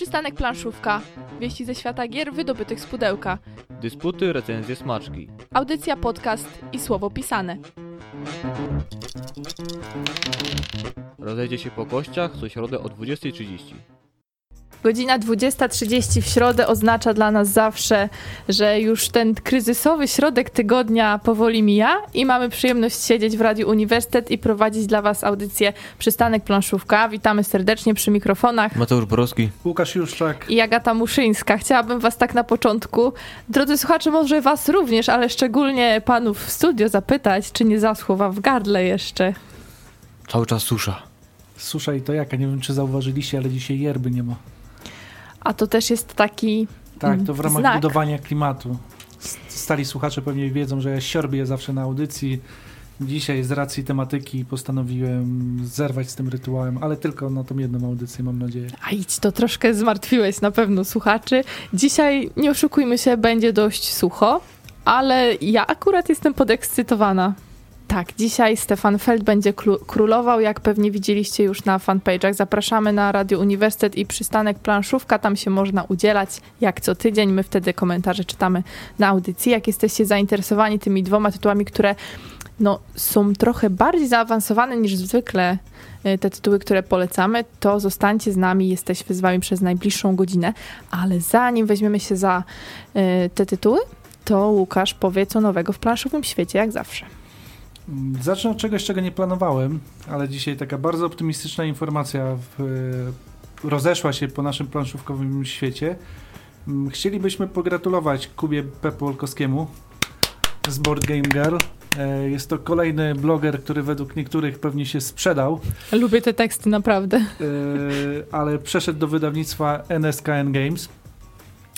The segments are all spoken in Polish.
Przystanek planszówka. Wieści ze świata gier wydobytych z pudełka. Dysputy, recenzje, smaczki. Audycja, podcast i słowo pisane. Rozejdzie się po kościach co środę o 20.30. Godzina 20.30 w środę oznacza dla nas zawsze, że już ten kryzysowy środek tygodnia powoli mija i mamy przyjemność siedzieć w Radiu Uniwersytet i prowadzić dla Was audycję Przystanek Planszówka. Witamy serdecznie przy mikrofonach. Mateusz Borowski. Łukasz Juszczak. I Agata Muszyńska. Chciałabym Was tak na początku, drodzy słuchacze, może Was również, ale szczególnie Panów w studio zapytać, czy nie zaschło Wam w gardle jeszcze? Cały czas susza. Susza i to jaka, nie wiem czy zauważyliście, ale dzisiaj yerby nie ma. A to też jest taki Tak, to w ramach Znak. budowania klimatu. Stali słuchacze pewnie wiedzą, że ja siorbię zawsze na audycji. Dzisiaj z racji tematyki postanowiłem zerwać z tym rytuałem, ale tylko na tą jedną audycję mam nadzieję. A idź, to troszkę zmartwiłeś na pewno słuchaczy. Dzisiaj, nie oszukujmy się, będzie dość sucho, ale ja akurat jestem podekscytowana. Tak, dzisiaj Stefan Feld będzie królował, jak pewnie widzieliście już na fanpage'ach. Zapraszamy na Radio Uniwersytet i przystanek Planszówka, tam się można udzielać jak co tydzień. My wtedy komentarze czytamy na audycji. Jak jesteście zainteresowani tymi dwoma tytułami, które no, są trochę bardziej zaawansowane niż zwykle y, te tytuły, które polecamy, to zostańcie z nami, jesteśmy z wami przez najbliższą godzinę. Ale zanim weźmiemy się za y, te tytuły, to Łukasz powie co nowego w planszowym świecie, jak zawsze. Zacznę od czegoś, czego nie planowałem, ale dzisiaj taka bardzo optymistyczna informacja w, rozeszła się po naszym planszówkowym świecie. Mm, Chcielibyśmy pogratulować Kubie Pepu Olkowskiemu z Board Game Girl. E, Jest to kolejny bloger, który według niektórych pewnie się sprzedał, Lubię te teksty, naprawdę. e, ale przeszedł do wydawnictwa NSKN Games.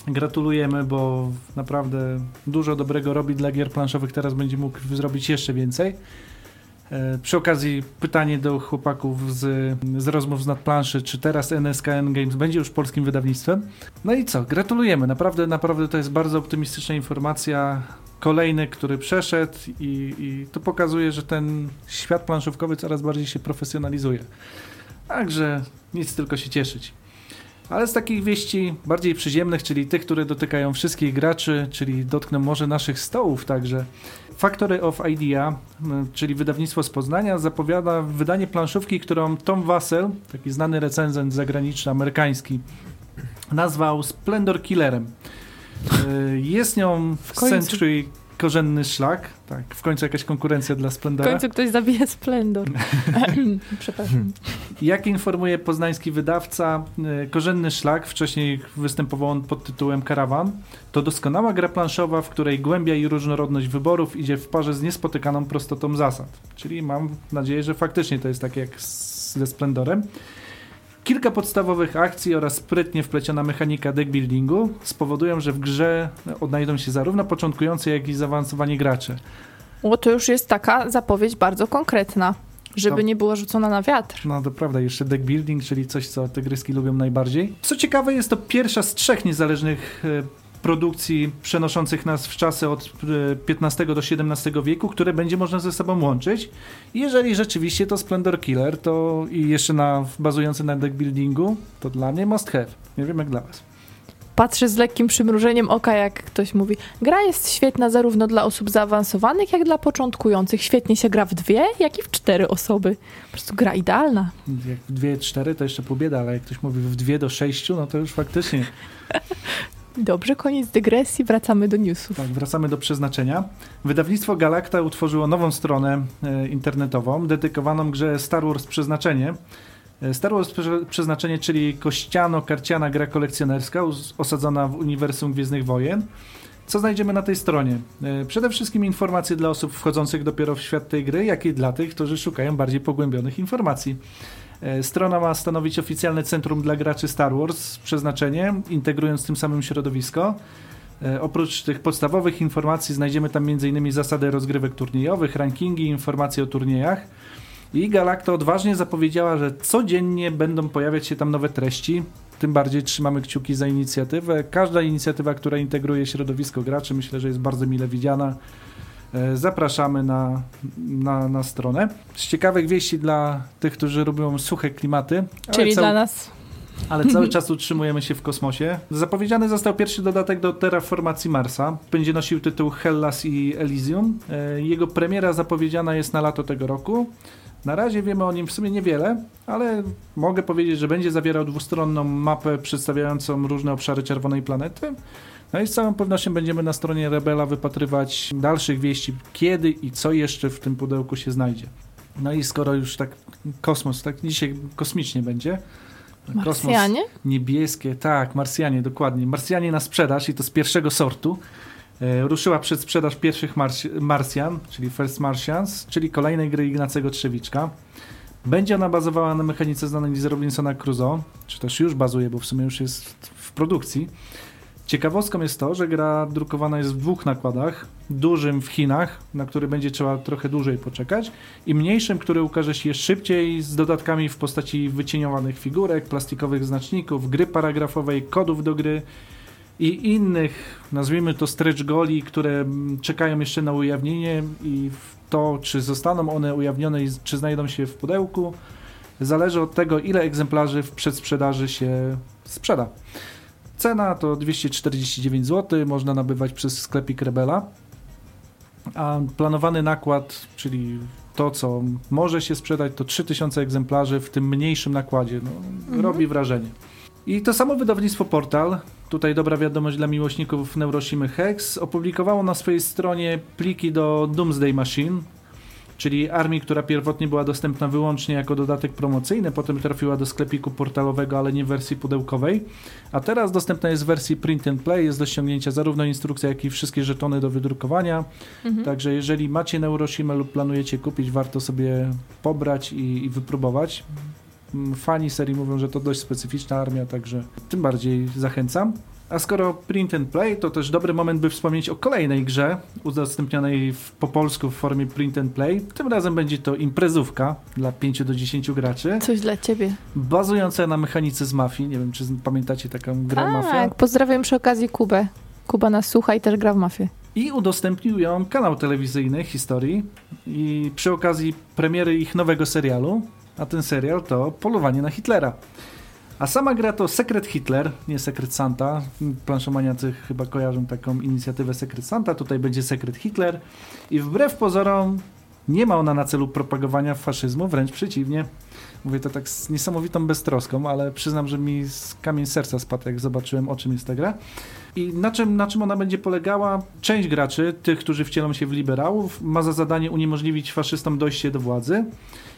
Gratulujemy, bo naprawdę dużo dobrego robi dla gier planszowych. Teraz będzie mógł zrobić jeszcze więcej. E, Przy okazji pytanie do chłopaków z, z rozmów z nadplanszy, czy teraz NSKN Games będzie już polskim wydawnictwem? No i co, gratulujemy. Naprawdę, naprawdę to jest bardzo optymistyczna informacja. Kolejny, który przeszedł i, i to pokazuje, że ten świat planszówkowy coraz bardziej się profesjonalizuje. Także nic tylko się cieszyć. Ale z takich wieści bardziej przyziemnych, czyli tych, które dotykają wszystkich graczy, czyli dotkną może naszych stołów także. Factory of Idea, czyli wydawnictwo z Poznania, zapowiada wydanie planszówki, którą Tom Wassel, taki znany recenzent zagraniczny, amerykański, nazwał Splendor Killerem. Y, Jest nią W. Century korzenny szlak. Tak, w końcu jakaś konkurencja dla W Splendora. końcu ktoś zabije Splendor. Przepraszam. Jak informuje poznański wydawca, y, korzenny szlak, wcześniej występował on pod tytułem Karawan, to doskonała gra planszowa, w której głębia i różnorodność wyborów idzie w parze z niespotykaną prostotą zasad. Czyli mam nadzieję, że faktycznie to jest tak jak z- ze Splendorem. Kilka podstawowych akcji oraz sprytnie wpleciona mechanika deckbuildingu spowodują, że w grze odnajdą się zarówno początkujący, jak i zaawansowani gracze. O, to już jest taka zapowiedź bardzo konkretna, żeby To- nie była rzucona na wiatr. No to prawda, jeszcze deck building, czyli coś, co tygryski lubią najbardziej. Co ciekawe, jest to pierwsza z trzech niezależnych e, produkcji przenoszących nas w czasy od e, XV do XVII wieku, które będzie można ze sobą łączyć. Jeżeli rzeczywiście to Splendor Killer, to i jeszcze na, bazujący na deck buildingu, to dla mnie must have. Nie wiem jak dla was. Patrzę z lekkim przymrużeniem oka, jak ktoś mówi. Gra jest świetna zarówno dla osób zaawansowanych, jak dla początkujących. Świetnie się gra w dwie, jak i w cztery osoby. Po prostu gra idealna. Jak w dwie, cztery to jeszcze pół bieda, ale jak ktoś mówi w dwie do sześciu, no to już faktycznie Dobrze, koniec dygresji, wracamy do newsów. Tak, wracamy do przeznaczenia. Wydawnictwo Galacta utworzyło nową stronę e, internetową dedykowaną grze Star Wars Przeznaczenie. E, Star Wars Prze- Przeznaczenie, czyli kościano-karciana gra kolekcjonerska osadzona w uniwersum Gwiezdnych Wojen. Co znajdziemy na tej stronie? E, Przede wszystkim informacje dla osób wchodzących dopiero w świat tej gry, jak i dla tych, którzy szukają bardziej pogłębionych informacji. E, Strona ma stanowić oficjalne centrum dla graczy Star Wars Przeznaczenie, integrując tym samym środowisko. E, Oprócz tych podstawowych informacji znajdziemy tam m.in. zasady rozgrywek turniejowych, rankingi, informacje o turniejach. I Galacta odważnie zapowiedziała, że codziennie będą pojawiać się tam nowe treści. Tym bardziej trzymamy kciuki za inicjatywę. Każda inicjatywa, która integruje środowisko graczy, myślę, że jest bardzo mile widziana. E, Zapraszamy na, na, na stronę. Z ciekawych wieści dla tych, którzy lubią suche klimaty. Czyli cał- dla nas. ale cały czas utrzymujemy się w kosmosie. Zapowiedziany został pierwszy dodatek do Terraformacji Marsa. Będzie nosił tytuł Hellas i Elysium. E, jego premiera zapowiedziana jest na lato tego roku. Na razie wiemy o nim w sumie niewiele, ale mogę powiedzieć, że będzie zawierał dwustronną mapę przedstawiającą różne obszary czerwonej planety. No i z całą pewnością będziemy na stronie Rebela wypatrywać dalszych wieści, kiedy i co jeszcze w tym pudełku się znajdzie. No i skoro już tak kosmos, tak dzisiaj kosmicznie będzie. Marsjanie? niebieskie, tak, Marsjanie, dokładnie. Marsjanie na sprzedaż i to z pierwszego sortu. E, ruszyła przed sprzedaż pierwszych Mars Marsjan, czyli First Martians, czyli kolejnej gry Ignacego Trzewiczka. Będzie ona bazowała na mechanice znanej z Robinsona Crusoe, czy też już bazuje, bo w sumie już jest w produkcji. Ciekawostką jest to, że gra drukowana jest w dwóch nakładach. Dużym w Chinach, na który będzie trzeba trochę dłużej poczekać, i mniejszym, który ukaże się szybciej, z dodatkami w postaci wycieniowanych figurek, plastikowych znaczników, gry paragrafowej, kodów do gry i innych, nazwijmy to stretch goli, które czekają jeszcze na ujawnienie i to, czy zostaną one ujawnione i czy znajdą się w pudełku, zależy od tego, ile egzemplarzy w przedsprzedaży się sprzeda. Cena to 249 zł, można nabywać przez sklepik Rebela. A planowany nakład, czyli to, co może się sprzedać, to 3000 egzemplarzy w tym mniejszym nakładzie. No, mhm. Robi wrażenie. I to samo wydawnictwo Portal, tutaj dobra wiadomość dla miłośników Neuroshimy Hex, opublikowało na swojej stronie pliki do Doomsday Machine, czyli armii, która pierwotnie była dostępna wyłącznie jako dodatek promocyjny, potem trafiła do sklepiku portalowego, ale nie w wersji pudełkowej, a teraz dostępna jest w wersji print and play, jest do ściągnięcia zarówno instrukcja, jak i wszystkie żetony do wydrukowania, mhm. także jeżeli macie Neuroshima lub planujecie kupić, warto sobie pobrać i, i wypróbować. Mm, fani serii mówią, że to dość specyficzna armia, także tym bardziej zachęcam. A skoro print and play, to też dobry moment, by wspomnieć o kolejnej grze udostępnionej w, po polsku w formie print and play. Tym razem będzie to imprezówka dla 5 do 10 graczy. Coś dla ciebie. Bazująca na mechanice z mafii. Nie wiem, czy pamiętacie taką grę tak, Mafia? Tak, pozdrawiam przy okazji Kubę. Kuba nas słucha i też gra w mafię. I udostępnił ją kanał telewizyjny Historii i przy okazji premiery ich nowego serialu, a ten serial to Polowanie na Hitlera. A sama gra to Secret Hitler, nie Secret Santa. Planszomaniacy chyba kojarzą taką inicjatywę Secret Santa. Tutaj będzie Secret Hitler. I wbrew pozorom nie ma ona na celu propagowania faszyzmu, wręcz przeciwnie. Mówię to tak z niesamowitą beztroską, ale przyznam, że mi z kamień serca spadł, jak zobaczyłem, o czym jest ta gra. I na czym, na czym ona będzie polegała? Część graczy, tych, którzy wcielą się w liberałów, ma za zadanie uniemożliwić faszystom dojście do władzy.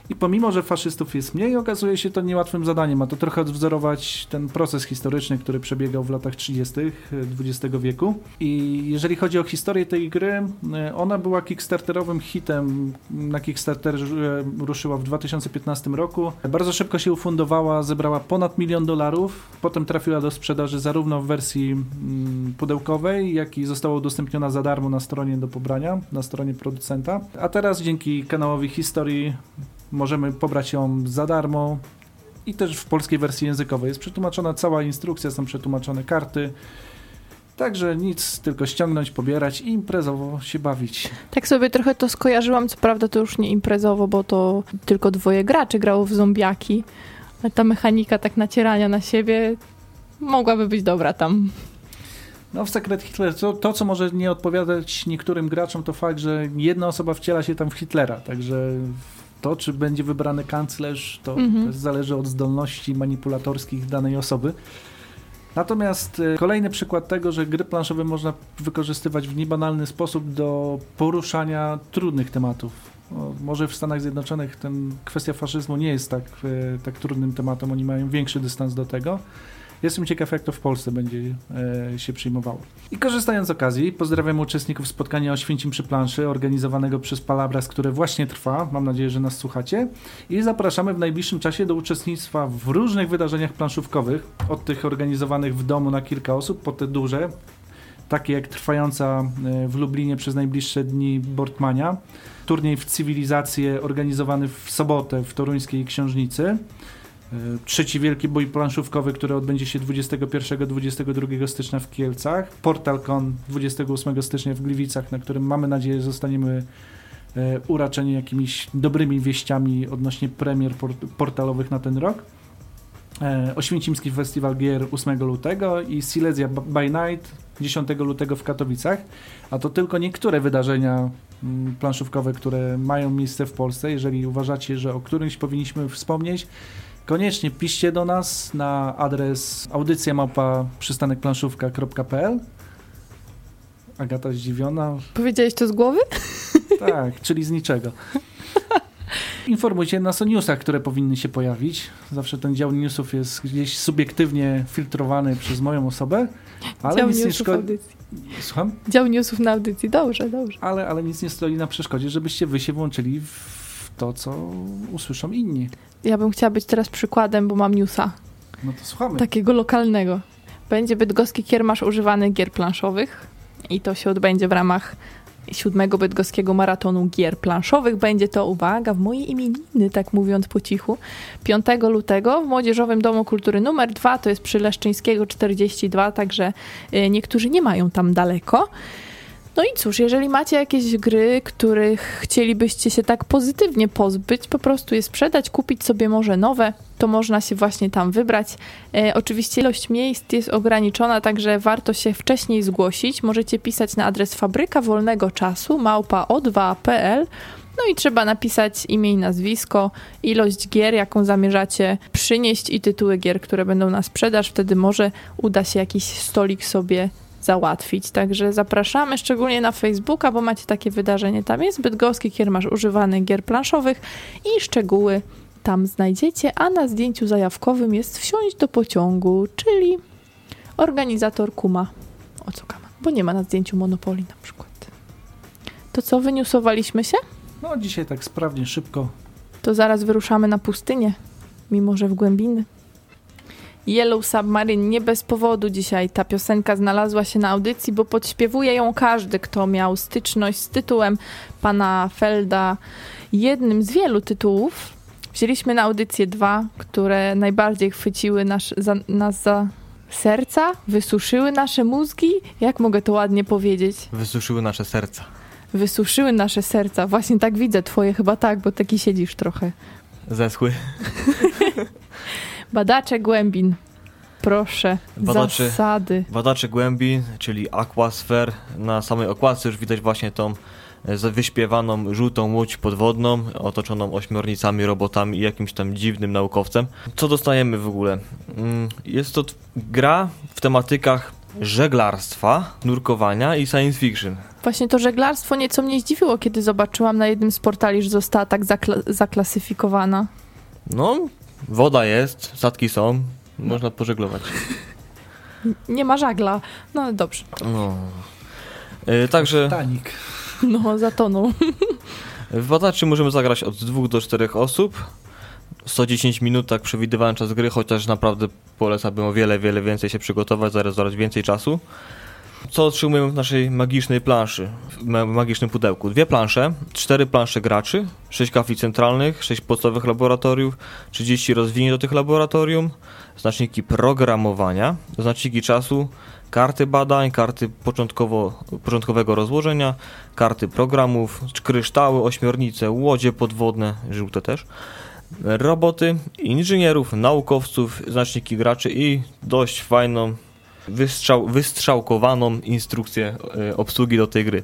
I pomimo, że faszystów jest mniej, okazuje się to niełatwym zadaniem. Ma to trochę odwzorować ten proces historyczny, który przebiegał w latach 30. XX wieku. I jeżeli chodzi o historię tej gry, e, ona była kickstarterowym hitem. Na Kickstarterze ruszyła w 2015 roku. Bardzo szybko się ufundowała, zebrała ponad milion dolarów. Potem trafiła do sprzedaży zarówno w wersji mm, pudełkowej, jak i została udostępniona za darmo na stronie do pobrania, na stronie producenta. A teraz dzięki kanałowi Historii Możemy pobrać ją za darmo i też w polskiej wersji językowej. Jest przetłumaczona cała instrukcja, są przetłumaczone karty. Także nic, tylko ściągnąć, pobierać i imprezowo się bawić. Tak sobie trochę to skojarzyłam, co prawda to już nie imprezowo, bo to tylko dwoje graczy grało w zombiaki, ale ta mechanika tak nacierania na siebie mogłaby być dobra tam. No w Secret Hitler to, to, co może nie odpowiadać niektórym graczom, to fakt, że jedna osoba wciela się tam w Hitlera, także to, czy będzie wybrany kanclerz, to mhm. zależy od zdolności manipulatorskich danej osoby. Natomiast e, kolejny przykład tego, że gry planszowe można wykorzystywać w niebanalny sposób do poruszania trudnych tematów. może w Stanach Zjednoczonych ten kwestia faszyzmu nie jest tak, e, tak trudnym tematem, oni mają większy dystans do tego. Jestem ciekaw, jak to w Polsce będzie e, się przyjmowało. I korzystając z okazji, pozdrawiam uczestników spotkania o Święcim przy planszy, organizowanego przez Palabras, które właśnie trwa. Mam nadzieję, że nas słuchacie. I zapraszamy w najbliższym czasie do uczestnictwa w różnych wydarzeniach planszówkowych, od tych organizowanych w domu na kilka osób, po te duże, takie jak trwająca e, w Lublinie przez najbliższe dni Bortmania, turniej w cywilizację organizowany w sobotę w toruńskiej książnicy, E, trzeci wielki bój planszówkowy, który odbędzie się 21-22 stycznia w Kielcach. PortalCon 28 stycznia w Gliwicach, na którym mamy nadzieję zostaniemy e, uraczeni jakimiś dobrymi wieściami odnośnie premier portalowych na ten rok. e, Oświęcimski Festiwal Gier 8 lutego i Silesia by Night 10 lutego w Katowicach. A to tylko niektóre wydarzenia mm, planszówkowe, które mają miejsce w Polsce. Jeżeli uważacie, że o którymś powinniśmy wspomnieć, koniecznie piszcie do nas na adres audycja małpa przystanekplanszówka.pl Agata zdziwiona. Powiedziałeś to z głowy? Tak, czyli z niczego. Informujcie nas o newsach, które powinny się pojawić. Zawsze ten dział newsów jest gdzieś subiektywnie filtrowany przez moją osobę, ale Dział nic nie newsów szkodzi. audycji. Słucham? Dział newsów na audycji. Dobrze, dobrze. Ale, ale nic nie stoi na przeszkodzie, żebyście wy się włączyli w to, co usłyszą inni. Ja bym chciała być teraz przykładem, bo mam newsa. No to słuchamy. Takiego lokalnego. Będzie bydgoski kiermasz używany gier planszowych i to się odbędzie w ramach siódmego bydgoskiego maratonu gier planszowych. Będzie to, uwaga, w mojej imieniny, tak mówiąc po cichu, 5 lutego w Młodzieżowym Domu Kultury numer 2, to jest przy Leszczyńskiego 42, także y, niektórzy nie mają tam daleko. No i cóż, jeżeli macie jakieś gry, których chcielibyście się tak pozytywnie pozbyć, po prostu je sprzedać, kupić sobie może nowe, to można się właśnie tam wybrać. E, oczywiście ilość miejsc jest ograniczona, także warto się wcześniej zgłosić. Możecie pisać na adres fabryka wolnego czasu małpa o2.pl. No i trzeba napisać imię i nazwisko, ilość gier, jaką zamierzacie przynieść i tytuły gier, które będą na sprzedaż. Wtedy może uda się jakiś stolik sobie załatwić. Także zapraszamy szczególnie na Facebooka, bo macie takie wydarzenie. Tam jest bydgoski kiermasz używany gier planszowych i szczegóły tam znajdziecie, a na zdjęciu zajawkowym jest wsiąść do pociągu, czyli organizator kuma. O co kama? Bo nie ma na zdjęciu Monopoli na przykład. To co, wyniusowaliśmy się? No dzisiaj tak sprawnie, szybko. To zaraz wyruszamy na pustynię, mimo że w głębiny. Yellow Submarine nie bez powodu dzisiaj ta piosenka znalazła się na audycji, bo podśpiewuje ją każdy, kto miał styczność z tytułem pana Felda, jednym z wielu tytułów. Wzięliśmy na audycję dwa, które najbardziej chwyciły nasz, za, nas za serca, wysuszyły nasze mózgi. Jak mogę to ładnie powiedzieć? Wysuszyły nasze serca. Wysuszyły nasze serca. Właśnie tak widzę, twoje chyba tak, bo taki siedzisz trochę. Zeschły. Badacze głębin. Proszę, Badacze- zasady. Badacze głębi, czyli aquasfer. Na samej okładce już widać właśnie tą e, wyśpiewaną żółtą łódź podwodną, otoczoną ośmiornicami, robotami i jakimś tam dziwnym naukowcem. Co dostajemy w ogóle? Mm, Jest to gra w tematykach żeglarstwa, nurkowania i science fiction. Właśnie to żeglarstwo nieco mnie zdziwiło, kiedy zobaczyłam na jednym z portali, że została tak zakla- zaklasyfikowana. No, woda jest, statki są, można pożeglować. Nie ma żagla. No ale dobrze. No. E, Także Tanik. No, zatonął. w badaczy możemy zagrać od 2 do 4 osób. 110 minut, tak przewidywałem czas gry, chociaż naprawdę polecałbym o wiele, wiele więcej się przygotować, zarezerwować więcej czasu. Co otrzymujemy w naszej magicznej planszy, w ma- magicznym pudełku? Dwie plansze, cztery plansze graczy, sześć kafli centralnych, sześć podstawowych laboratoriów, 30 rozwinięć do tych laboratorium, znaczniki programowania, znaczniki czasu, karty badań, karty początkowego rozłożenia, karty programów, kryształy, ośmiornice, łodzie podwodne, żółte też, roboty, inżynierów, naukowców, znaczniki graczy i dość fajną, wystrzał, wystrzałkowaną instrukcję e, obsługi do tej gry.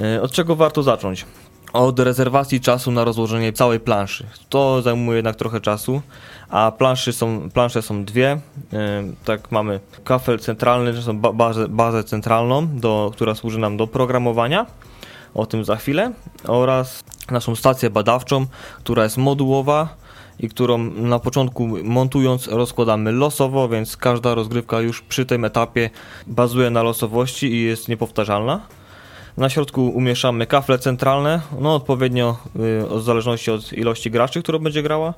E, Od czego warto zacząć? Od rezerwacji czasu na rozłożenie całej planszy. To zajmuje jednak trochę czasu, a planszy są, plansze są dwie. E, Tak mamy kafel centralny, czy są ba- bazę, bazę centralną, do, która służy nam do programowania. O tym za chwilę. Oraz naszą stację badawczą, która jest modułowa i którą na początku montując rozkładamy losowo, więc każda rozgrywka już przy tym etapie bazuje na losowości i jest niepowtarzalna. Na środku umieszczamy kafle centralne, no odpowiednio y, w zależności od ilości graczy, która będzie grała.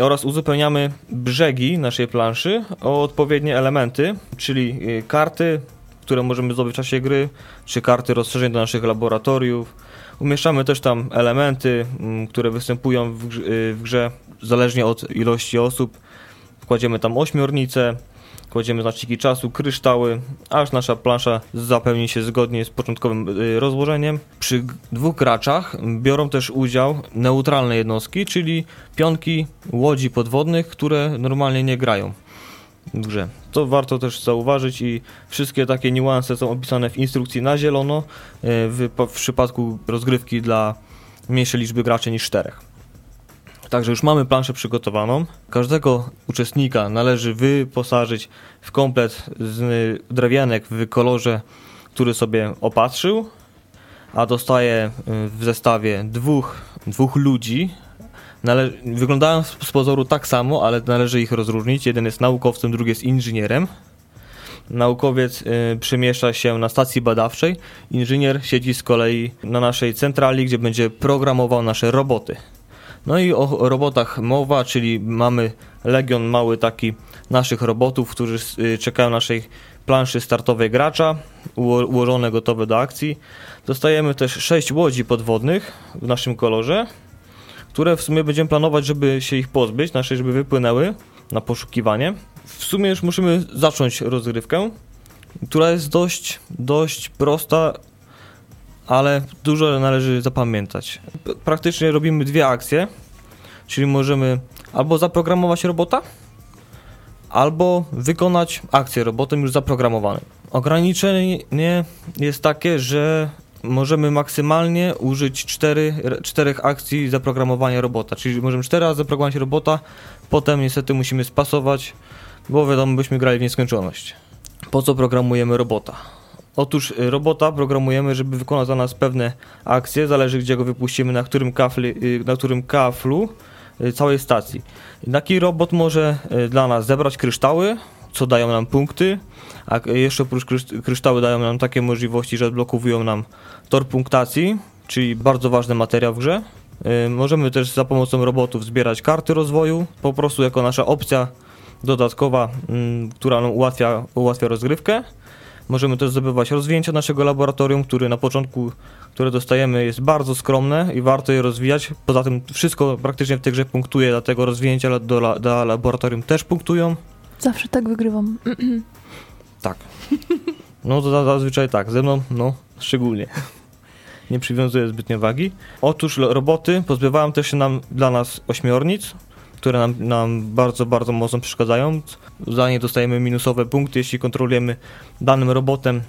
Oraz uzupełniamy brzegi naszej planszy o odpowiednie elementy, czyli y, karty, które możemy zdobyć w czasie gry, czy karty rozszerzeń do naszych laboratoriów. Umieszczamy też tam elementy, mm, które występują w grze, y, w grze zależnie od ilości osób. Kładziemy tam ośmiornicę, kładziemy znaczniki czasu, kryształy, aż nasza plansza zapełni się zgodnie z początkowym y, rozłożeniem. Przy dwóch graczach biorą też udział neutralne jednostki, czyli pionki łodzi podwodnych, które normalnie nie grają w grze. To warto też zauważyć i wszystkie takie niuanse są opisane w instrukcji na zielono y, w, w przypadku rozgrywki dla mniejszej liczby graczy niż czterech. Także już mamy planszę przygotowaną. Każdego uczestnika należy wyposażyć w komplet z drewianek w kolorze, który sobie opatrzył, a dostaje y, w zestawie dwóch, dwóch ludzi. Nale wyglądają z pozoru tak samo, ale należy ich rozróżnić. Jeden jest naukowcem, drugi jest inżynierem. Naukowiec y, przemieszcza się na stacji badawczej, inżynier siedzi z kolei na naszej centrali, gdzie będzie programował nasze roboty. No i o robotach mowa, czyli mamy legion mały taki naszych robotów, którzy y, czekają na naszej planszy startowej gracza, ułożone, gotowe do akcji. Dostajemy też 6 łodzi podwodnych w naszym kolorze, które w sumie będziemy planować, żeby się ich pozbyć, nasze, żeby wypłynęły na poszukiwanie. W sumie już musimy zacząć rozgrywkę, która jest dość, dość prosta ale dużo należy zapamiętać. Praktycznie robimy dwie akcje, czyli możemy albo zaprogramować robota, albo wykonać akcję robotem już zaprogramowanym. Ograniczenie jest takie, że możemy maksymalnie użyć cztery, czterech akcji zaprogramowania robota, czyli możemy cztery razy zaprogramować robota, potem niestety musimy spasować, bo wiadomo, byśmy grali w nieskończoność. Po co programujemy robota? Otóż y, robota programujemy, żeby wykonał za nas pewne akcje, zależy gdzie go wypuścimy, na którym, kafli, y, na którym kaflu y, całej stacji. Taki robot może dla nas zebrać kryształy, co dają nam punkty, a jeszcze oprócz kryształy dają nam takie możliwości, że odblokowują nam tor punktacji, czyli bardzo ważny materiał w grze. Możemy też za pomocą robotów zbierać karty rozwoju, po prostu jako nasza opcja dodatkowa, mm, która nam ułatwia, ułatwia rozgrywkę. Możemy też zdobywać rozwinięcia naszego laboratorium, które na początku, które dostajemy jest bardzo skromne i warto je rozwijać. Poza tym wszystko praktycznie w tej grze punktuje, dlatego rozwinięcia do, do laboratorium też punktują. Zawsze tak wygrywam. tak. No to zazwyczaj tak, ze mną no szczególnie. Nie przywiązuję zbytnio wagi. Otóż roboty pozbywają też się nam dla nas ośmiornic, które nam, nam bardzo, bardzo mocno przeszkadzają. Za nie dostajemy minusowe punkty, jeśli kontrolujemy danym robotem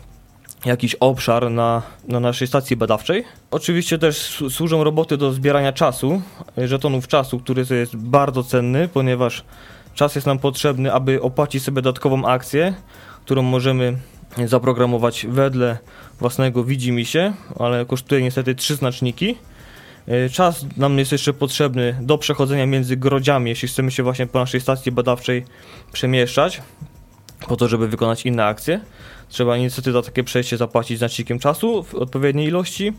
jakiś obszar na, na naszej stacji badawczej. Oczywiście też służą roboty do zbierania czasu, żetonów czasu, który jest bardzo cenny, ponieważ czas jest nam potrzebny, aby opłacić sobie dodatkową akcję, którą możemy zaprogramować wedle własnego widzimisię, ale kosztuje niestety trzy znaczniki. E, czas nam jest jeszcze potrzebny do przechodzenia między grodziami, jeśli chcemy się właśnie po naszej stacji badawczej przemieszczać, po to, żeby wykonać inne akcje. Trzeba niestety za takie przejście zapłacić znacznikiem czasu w odpowiedniej ilości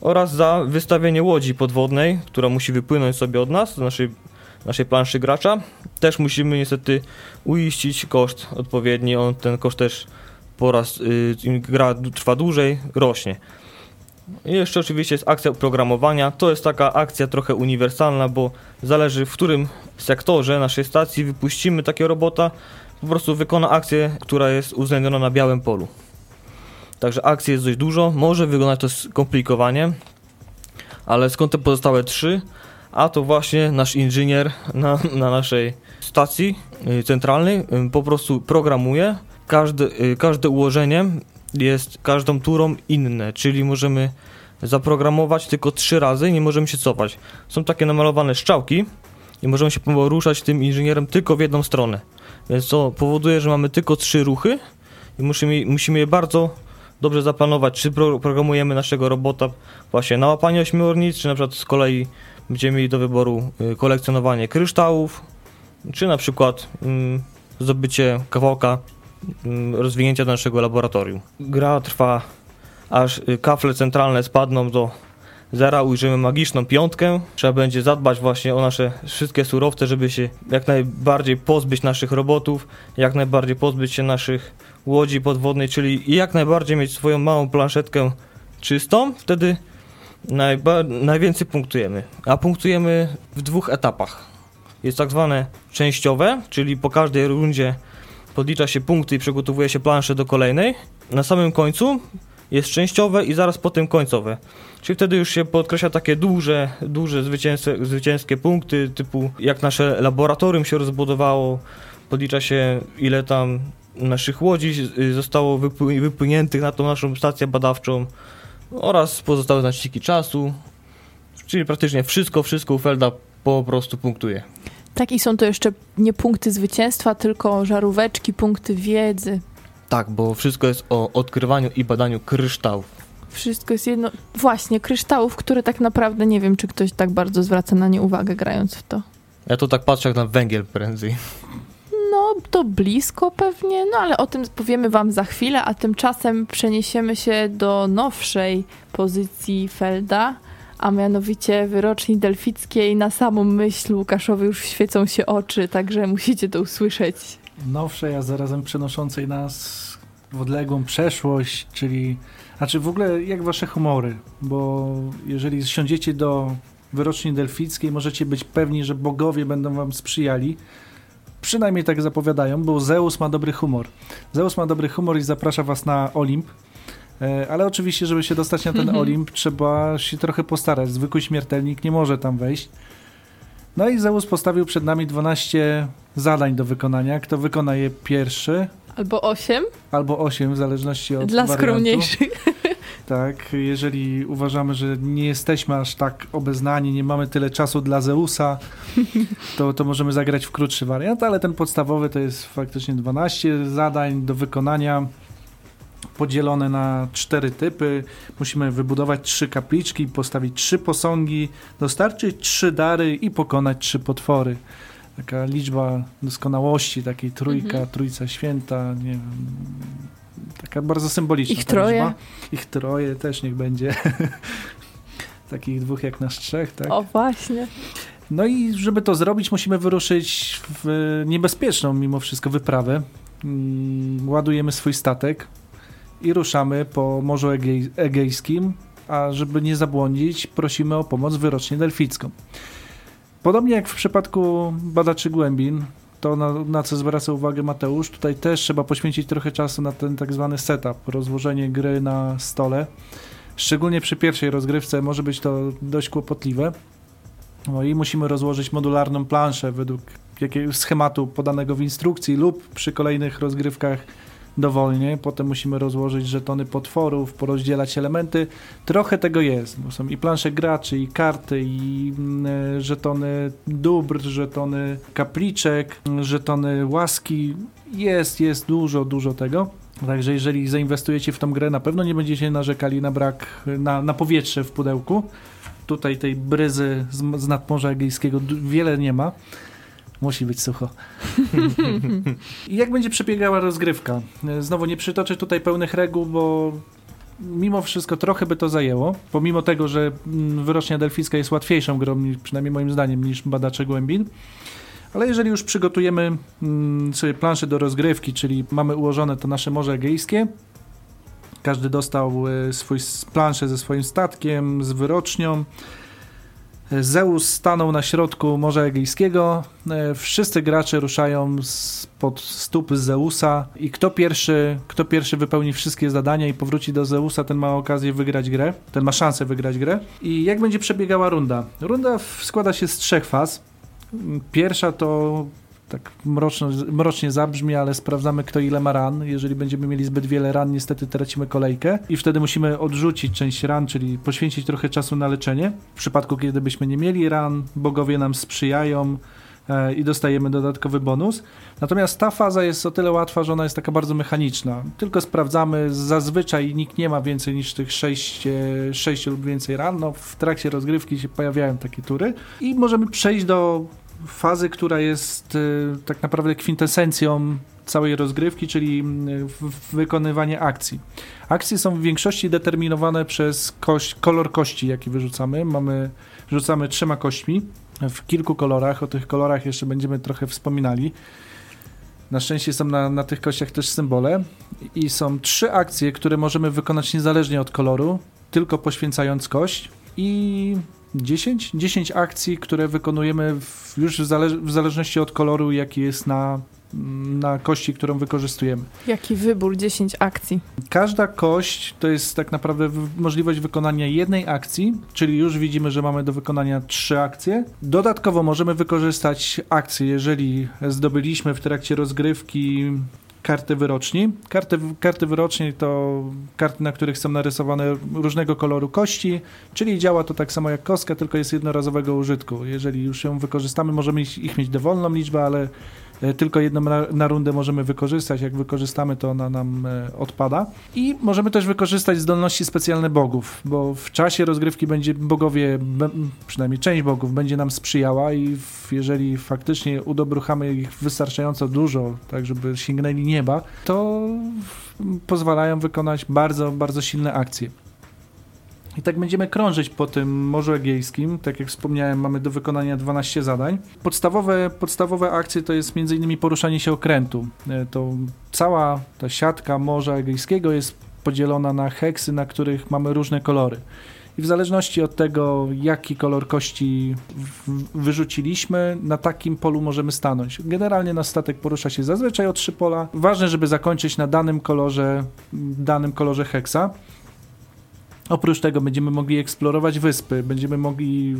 oraz za wystawienie łodzi podwodnej, która musi wypłynąć sobie od nas, z naszej, naszej planszy gracza. Też musimy niestety uiścić koszt odpowiedni, on ten koszt też po raz, yy, gra trwa dłużej, rośnie. I jeszcze oczywiście jest akcja programowania. To jest taka akcja trochę uniwersalna, bo zależy w którym sektorze naszej stacji wypuścimy takiego robota, po prostu wykona akcję, która jest uwzględniona na białym polu. Także akcji jest dość dużo, może wyglądać to skomplikowanie, ale skąd te pozostałe trzy? A to właśnie nasz inżynier na, na naszej stacji y, centralnej y, po prostu programuje każde, y, każde ułożenie jest każdą turą inne, czyli możemy zaprogramować tylko trzy razy i nie możemy się cofać. Są takie namalowane strzałki i możemy się poruszać tym inżynierem tylko w jedną stronę. Więc to powoduje, że mamy tylko trzy ruchy i musimy, musimy je bardzo dobrze zaplanować, czy pro, programujemy naszego robota właśnie na łapanie ośmiornic, czy na przykład z kolei będziemy mieli do wyboru y, kolekcjonowanie kryształów, czy na przykład mm, zdobycie kawałka Mm, rozwinięcia naszego laboratorium. Gra trwa aż y, kafle centralne spadną do zera, ujrzymy magiczną piątkę. Trzeba będzie zadbać właśnie o nasze wszystkie surowce, żeby się jak najbardziej pozbyć naszych robotów, jak najbardziej pozbyć się naszych łodzi podwodnej, czyli jak najbardziej mieć swoją małą planszetkę czystą, wtedy najwięcej punktujemy. A punktujemy w dwóch etapach. Jest tak zwane częściowe, czyli po każdej rundzie podlicza się punkty i przygotowuje się planszę do kolejnej. Na samym końcu jest częściowe i zaraz potem końcowe. Czyli wtedy już się podkreśla takie duże, duże zwycięskie, zwycięskie punkty, typu jak nasze laboratorium się rozbudowało, podlicza się ile tam naszych łodzi zostało wypłyniętych na tą naszą stację badawczą oraz pozostałe znaczniki czasu, czyli praktycznie wszystko, wszystko Felda po prostu punktuje. Tak i są to jeszcze nie punkty zwycięstwa, tylko żaróweczki, punkty wiedzy. Tak, bo wszystko jest o odkrywaniu i badaniu kryształów. Wszystko jest jedno. Właśnie, kryształów, które tak naprawdę nie wiem, czy ktoś tak bardzo zwraca na nie uwagę, grając w to. Ja to tak patrzę jak na węgiel prędzej. No, to blisko pewnie, no ale o tym powiemy Wam za chwilę, a tymczasem przeniesiemy się do nowszej pozycji Felda, a mianowicie wyroczni delfickiej. Na samą myśl Łukaszowi już świecą się oczy, także musicie to usłyszeć. Nowszej, a zarazem przenoszącej nas w odległą przeszłość, czyli znaczy w ogóle jak wasze humory, bo jeżeli siądziecie do wyroczni delfickiej, możecie być pewni, że bogowie będą wam sprzyjali. Przynajmniej tak zapowiadają, bo Zeus ma dobry humor. Zeus ma dobry humor i zaprasza was na Olimp. E, ale oczywiście, żeby się dostać na ten mhm. Olimp, trzeba się trochę postarać. Zwykły śmiertelnik nie może tam wejść. No i Zeus postawił przed nami 12 zadań do wykonania. Kto wykona je pierwszy? Albo 8? Albo 8, w zależności od Dla wariantu. skromniejszych. Tak, jeżeli uważamy, że nie jesteśmy aż tak obeznani, nie mamy tyle czasu dla Zeusa, to, to możemy zagrać w krótszy wariant, ale ten podstawowy to jest faktycznie 12 zadań do wykonania podzielone na cztery typy. Musimy wybudować trzy kapliczki, postawić trzy posągi, dostarczyć trzy dary i pokonać trzy potwory. Taka liczba doskonałości, takiej trójka, mhm. trójca święta, nie wiem, taka bardzo symboliczna. Ich troje. Liczba. Ich troje też niech będzie. Takich dwóch jak nas trzech, tak? O, właśnie. No i żeby to zrobić, musimy wyruszyć w niebezpieczną mimo wszystko wyprawę. Mm, ładujemy swój statek i ruszamy po Morzu Egej Egejskim, a żeby nie zabłądzić, prosimy o pomoc wyrocznie delficką. Podobnie jak w przypadku badaczy głębin, to na, na, co zwraca uwagę Mateusz, tutaj też trzeba poświęcić trochę czasu na ten tak zwany setup, rozłożenie gry na stole. Szczególnie przy pierwszej rozgrywce może być to dość kłopotliwe. No i musimy rozłożyć modularną planszę według jakiegoś schematu podanego w instrukcji lub przy kolejnych rozgrywkach dowolnie. Potem musimy rozłożyć żetony potworów, porozdzielać elementy. Trochę tego jest, bo są i plansze graczy, i karty, i mm, żetony dóbr, żetony kapliczek, żetony łaski. Jest, jest dużo, dużo tego. Także jeżeli zainwestujecie w tą grę, na pewno nie będziecie narzekali na brak, na, na powietrze w pudełku. Tutaj tej bryzy z, z nadmorza egejskiego wiele nie ma. Musi być sucho. I jak będzie przebiegała rozgrywka? Znowu nie przytoczę tutaj pełnych reguł, bo mimo wszystko trochę by to zajęło. Pomimo tego, że mm, wyrocznia delficka jest łatwiejszą grą, przynajmniej moim zdaniem, niż badacze głębin. Ale jeżeli już przygotujemy mm, sobie planszę do rozgrywki, czyli mamy ułożone to nasze Morze Egejskie, każdy dostał y, swój planszę ze swoim statkiem, z wyrocznią, Zeus stanął na środku Morza Egejskiego. E, wszyscy gracze ruszają pod stóp Zeusa i kto pierwszy, kto pierwszy wypełni wszystkie zadania i powróci do Zeusa, ten ma okazję wygrać grę. Ten ma szansę wygrać grę. I jak będzie przebiegała runda? Runda składa się z trzech faz. Pierwsza to tak mroczno, mrocznie zabrzmi, ale sprawdzamy kto ile ma ran. Jeżeli będziemy mieli zbyt wiele ran, niestety tracimy kolejkę i wtedy musimy odrzucić część ran, czyli poświęcić trochę czasu na leczenie. W przypadku, kiedy byśmy nie mieli ran, bogowie nam sprzyjają e, i dostajemy dodatkowy bonus. Natomiast ta faza jest o tyle łatwa, że ona jest taka bardzo mechaniczna. Tylko sprawdzamy, zazwyczaj nikt nie ma więcej niż tych 6, 6 lub więcej ran. No, w trakcie rozgrywki się pojawiają takie tury i możemy przejść do fazy, która jest y, tak naprawdę kwintesencją całej rozgrywki, czyli y, wykonywanie akcji. Akcje są w większości determinowane przez kość, kolor kości, jaki wyrzucamy. Mamy, rzucamy trzema kośćmi w kilku kolorach. O tych kolorach jeszcze będziemy trochę wspominali. Na szczęście są na, na tych kościach też symbole i są trzy akcje, które możemy wykonać niezależnie od koloru, tylko poświęcając kość i 10, 10 akcji, które wykonujemy w, już w, zale w, zależności od koloru, jaki jest na mm, na kości, którą wykorzystujemy. Jaki wybór, 10 akcji. Każda kość to jest tak naprawdę możliwość wykonania jednej akcji, czyli już widzimy, że mamy do wykonania trzy akcje. Dodatkowo możemy wykorzystać akcje, jeżeli zdobyliśmy w trakcie rozgrywki karty wyroczni. Karty, karty wyroczni to karty, na których są narysowane różnego koloru kości, czyli działa to tak samo jak kostka, tylko jest jednorazowego użytku. Jeżeli już ją wykorzystamy, możemy ich mieć dowolną liczbę, ale tylko jedną na, na, rundę możemy wykorzystać. Jak wykorzystamy, to ona nam e, odpada. I możemy też wykorzystać zdolności specjalne bogów, bo w czasie rozgrywki będzie bogowie, przynajmniej część bogów, będzie nam sprzyjała i jeżeli faktycznie udobruchamy ich wystarczająco dużo, tak żeby sięgnęli nieba, to pozwalają wykonać bardzo, bardzo silne akcje. I tak będziemy krążyć po tym Morzu Egejskim. Tak jak wspomniałem, mamy do wykonania 12 zadań. Podstawowe, podstawowe akcje to jest m.in. poruszanie się okrętu. E, to cała ta siatka Morza Egejskiego jest podzielona na heksy, na których mamy różne kolory. I w zależności od tego, jaki kolor kości wyrzuciliśmy, na takim polu możemy stanąć. Generalnie nasz statek porusza się zazwyczaj o trzy pola. Ważne, żeby zakończyć na danym kolorze, danym kolorze heksa. Oprócz tego będziemy mogli eksplorować wyspy, będziemy mogli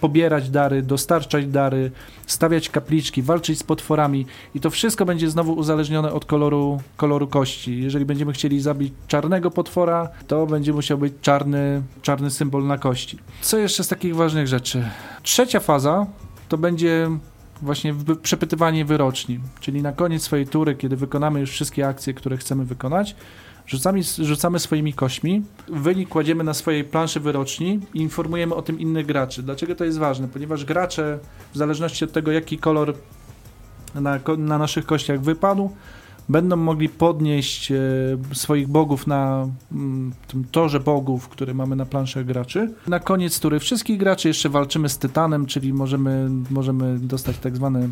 pobierać dary, dostarczać dary, stawiać kapliczki, walczyć z potworami i to wszystko będzie znowu uzależnione od koloru, koloru kości. Jeżeli będziemy chcieli zabić czarnego potwora, to będzie musiał być czarny, czarny symbol na kości. Co jeszcze z takich ważnych rzeczy? Trzecia faza to będzie właśnie przepytywanie wyroczni, czyli na koniec swojej tury, kiedy wykonamy już wszystkie akcje, które chcemy wykonać, Rzucamy, rzucamy swoimi kośćmi, wynik kładziemy na swojej planszy wyroczni i informujemy o tym innych graczy. Dlaczego to jest ważne? Ponieważ gracze, w zależności od tego, jaki kolor na, na naszych kościach wypadł, będą mogli podnieść e, swoich bogów na mm, tym torze bogów, który mamy na planszach graczy. Na koniec tury wszystkich graczy jeszcze walczymy z Tytanem, czyli możemy, możemy dostać tak zwane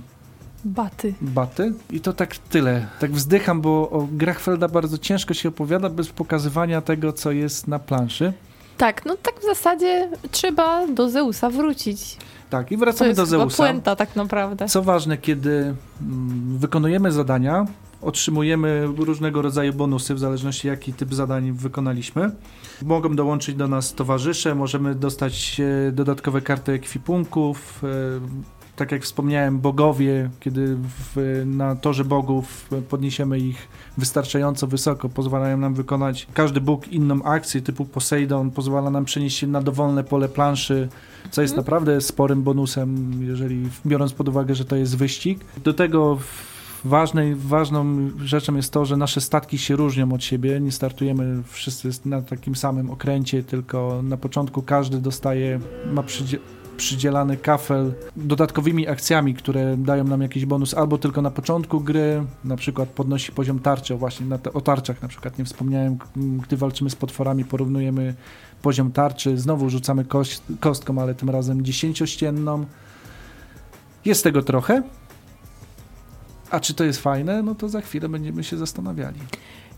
Baty. Baty. I to tak tyle. Tak wzdycham, bo o grach Felda bardzo ciężko się opowiada bez pokazywania tego, co jest na planszy. Tak, no tak w zasadzie trzeba do Zeusa wrócić. Tak, i wracamy to jest do Zeusa. puenta tak naprawdę. Co ważne, kiedy mm, wykonujemy zadania, otrzymujemy różnego rodzaju bonusy, w zależności jaki typ zadań wykonaliśmy. Mogą dołączyć do nas towarzysze, możemy dostać e, dodatkowe karty ekwipunków, e, tak jak wspomniałem, bogowie, kiedy w, na torze bogów podniesiemy ich wystarczająco wysoko, pozwalają nam wykonać każdy bóg inną akcję typu Poseidon, pozwala nam przenieść się na dowolne pole planszy, co jest mhm. naprawdę sporym bonusem, jeżeli biorąc pod uwagę, że to jest wyścig. Do tego ważnej, ważną rzeczą jest to, że nasze statki się różnią od siebie. Nie startujemy wszyscy na takim samym okręcie, tylko na początku każdy dostaje, ma przydzielany kafel dodatkowymi akcjami, które dają nam jakiś bonus albo tylko na początku gry, na przykład podnosi poziom tarczy, o właśnie na te, o tarczach na przykład nie wspomniałem, gdy walczymy z potworami, porównujemy poziom tarczy, znowu rzucamy kość, kostką, ale tym razem dziesięciościenną. Jest tego trochę, a czy to jest fajne? No to za chwilę będziemy się zastanawiali.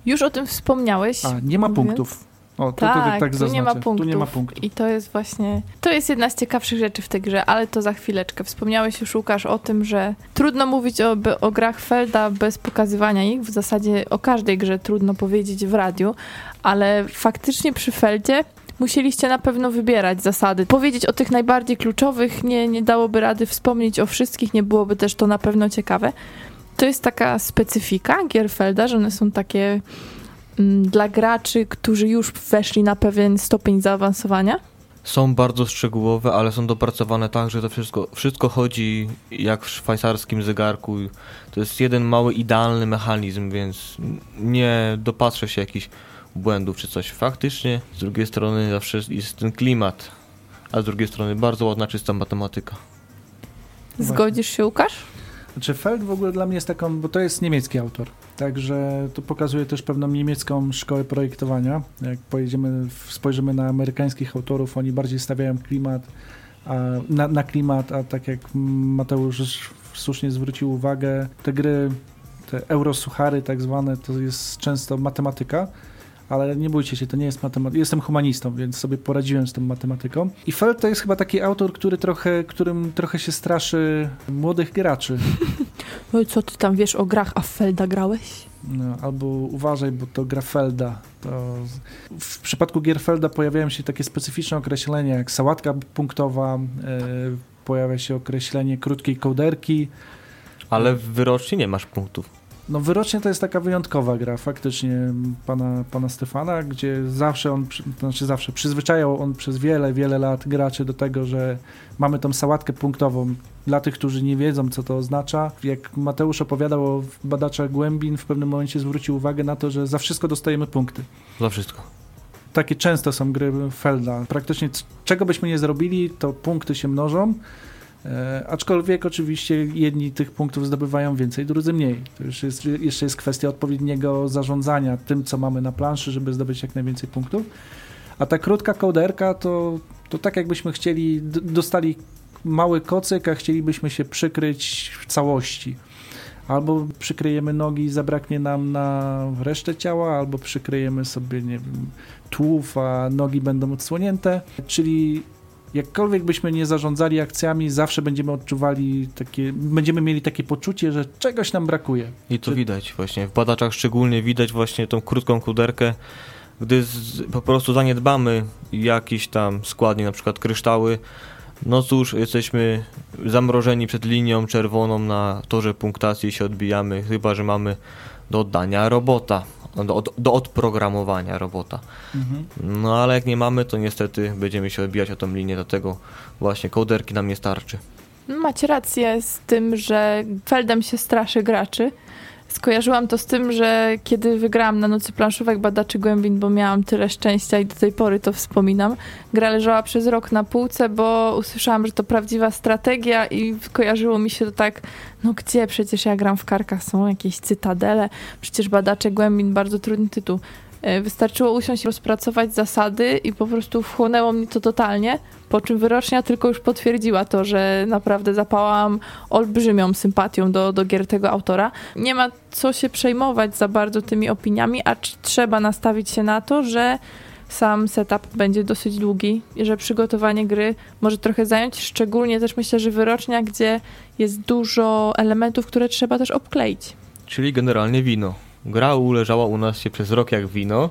Już o tym wspomniałeś. A, nie ma punktów. O, to, tak, to, tak tu, nie ma punktów. tu nie ma punktów. I to jest właśnie, to jest jedna z ciekawszych rzeczy w tej grze, ale to za chwileczkę. Wspomniałeś już, Łukasz, o tym, że trudno mówić o, o grach Felda bez pokazywania ich. W zasadzie o każdej grze trudno powiedzieć w radiu, ale faktycznie przy Feldzie musieliście na pewno wybierać zasady. Powiedzieć o tych najbardziej kluczowych nie, nie dałoby rady wspomnieć o wszystkich, nie byłoby też to na pewno ciekawe. To jest taka specyfika Gierfelda, że one są takie dla graczy, którzy już weszli na pewien stopień zaawansowania? Są bardzo szczegółowe, ale są dopracowane tak, że to wszystko, wszystko chodzi jak w szwajcarskim zegarku. To jest jeden mały, idealny mechanizm, więc nie dopatrzę się jakichś błędów czy coś. Faktycznie, z drugiej strony zawsze jest ten klimat, a z drugiej strony bardzo ładna, czysta matematyka. Zgodzisz się, Łukasz? Znaczy Feld w ogóle dla mnie jest taką, bo to jest niemiecki autor, także to pokazuje też pewną niemiecką szkołę projektowania. Jak pojedziemy, spojrzymy na amerykańskich autorów, oni bardziej stawiają klimat, a, na, na klimat, a tak jak Mateusz słusznie zwrócił uwagę, te gry, te eurosuchary tak zwane, to jest często matematyka, ale nie bójcie się, to nie jest matematyka. Jestem humanistą, więc sobie poradziłem z tą matematyką. I Feld to jest chyba taki autor, który trochę, którym trochę się straszy młodych graczy. "Oj, co ty tam wiesz o grach, a Felda grałeś? No, albo uważaj, bo to gra Felda. To w przypadku gier Felda pojawiają się takie specyficzne określenia jak sałatka punktowa, e, pojawia się określenie krótkiej kołderki. Ale w wyroczni nie masz punktów. No wyrocznie to jest taka wyjątkowa gra faktycznie pana, pana Stefana, gdzie zawsze on, to znaczy zawsze, przyzwyczajał on przez wiele, wiele lat graczy do tego, że mamy tą sałatkę punktową. Dla tych, którzy nie wiedzą, co to oznacza, jak Mateusz opowiadał o badaczach głębin, w pewnym momencie zwrócił uwagę na to, że za wszystko dostajemy punkty. Za wszystko. Takie często są gry Felda. Praktycznie czego byśmy nie zrobili, to punkty się mnożą. E, aczkolwiek oczywiście jedni tych punktów zdobywają więcej, drudzy mniej. To już jest, jeszcze jest kwestia odpowiedniego zarządzania tym, co mamy na planszy, żeby zdobyć jak najwięcej punktów. A ta krótka kołderka to, to tak jakbyśmy chcieli, dostali mały kocyk, a chcielibyśmy się przykryć w całości. Albo przykryjemy nogi i zabraknie nam na resztę ciała, albo przykryjemy sobie, nie wiem, a nogi będą odsłonięte. Czyli jakkolwiek byśmy nie zarządzali akcjami, zawsze będziemy odczuwali takie, będziemy mieli takie poczucie, że czegoś nam brakuje. I to Czy- widać właśnie. W badaczach szczególnie widać właśnie tą krótką kuderkę, gdy z, po prostu zaniedbamy jakiś tam składnik, na przykład kryształy, no cóż, jesteśmy zamrożeni przed linią czerwoną na torze punktacji i się odbijamy, chyba że mamy do oddania robota, do, od- do odprogramowania robota. No ale jak nie mamy, to niestety będziemy się odbijać o tą linię, dlatego właśnie kołderki nam nie starczy. Macie rację z tym, że Feldem się straszy graczy. Skojarzyłam to z tym, że kiedy wygrałam na nocy planszówek badaczy głębin, bo miałam tyle szczęścia i do tej pory to wspominam, gra leżała przez rok na półce, bo usłyszałam, że to prawdziwa strategia i kojarzyło mi się to tak, no gdzie, przecież ja gram w karkach, są jakieś cytadele, przecież badacze głębin, bardzo trudny tytuł. E, Wystarczyło usiąść, rozpracować zasady i po prostu wchłonęło mnie to totalnie, po czym wyrocznia tylko już potwierdziła to, że naprawdę zapałam olbrzymią sympatią do, do gier tego autora. Nie ma co się przejmować za bardzo tymi opiniami, acz trzeba nastawić się na to, że sam setup będzie dosyć długi i że przygotowanie gry może trochę zająć, szczególnie też myślę, że wyrocznia, gdzie jest dużo elementów, które trzeba też obkleić. Czyli generalnie wino. Gra uleżała u nas się przez rok jak wino,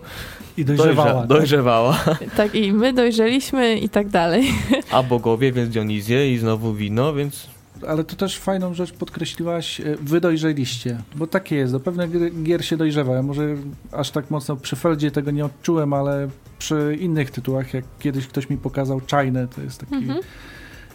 I dojrzewała. Dojrze- tak? dojrzewała. Tak i my dojrzeliśmy i tak dalej. A bogowie, więc Dionizję i znowu wino, więc Ale to też fajną rzecz podkreśliłaś, e, wy dojrzeliście, bo takie jest, do pewnych gier się dojrzewa. Ja może aż tak mocno przy Feldzie tego nie odczułem, ale przy innych tytułach, jak kiedyś ktoś mi pokazał China, to jest taki, Mhm.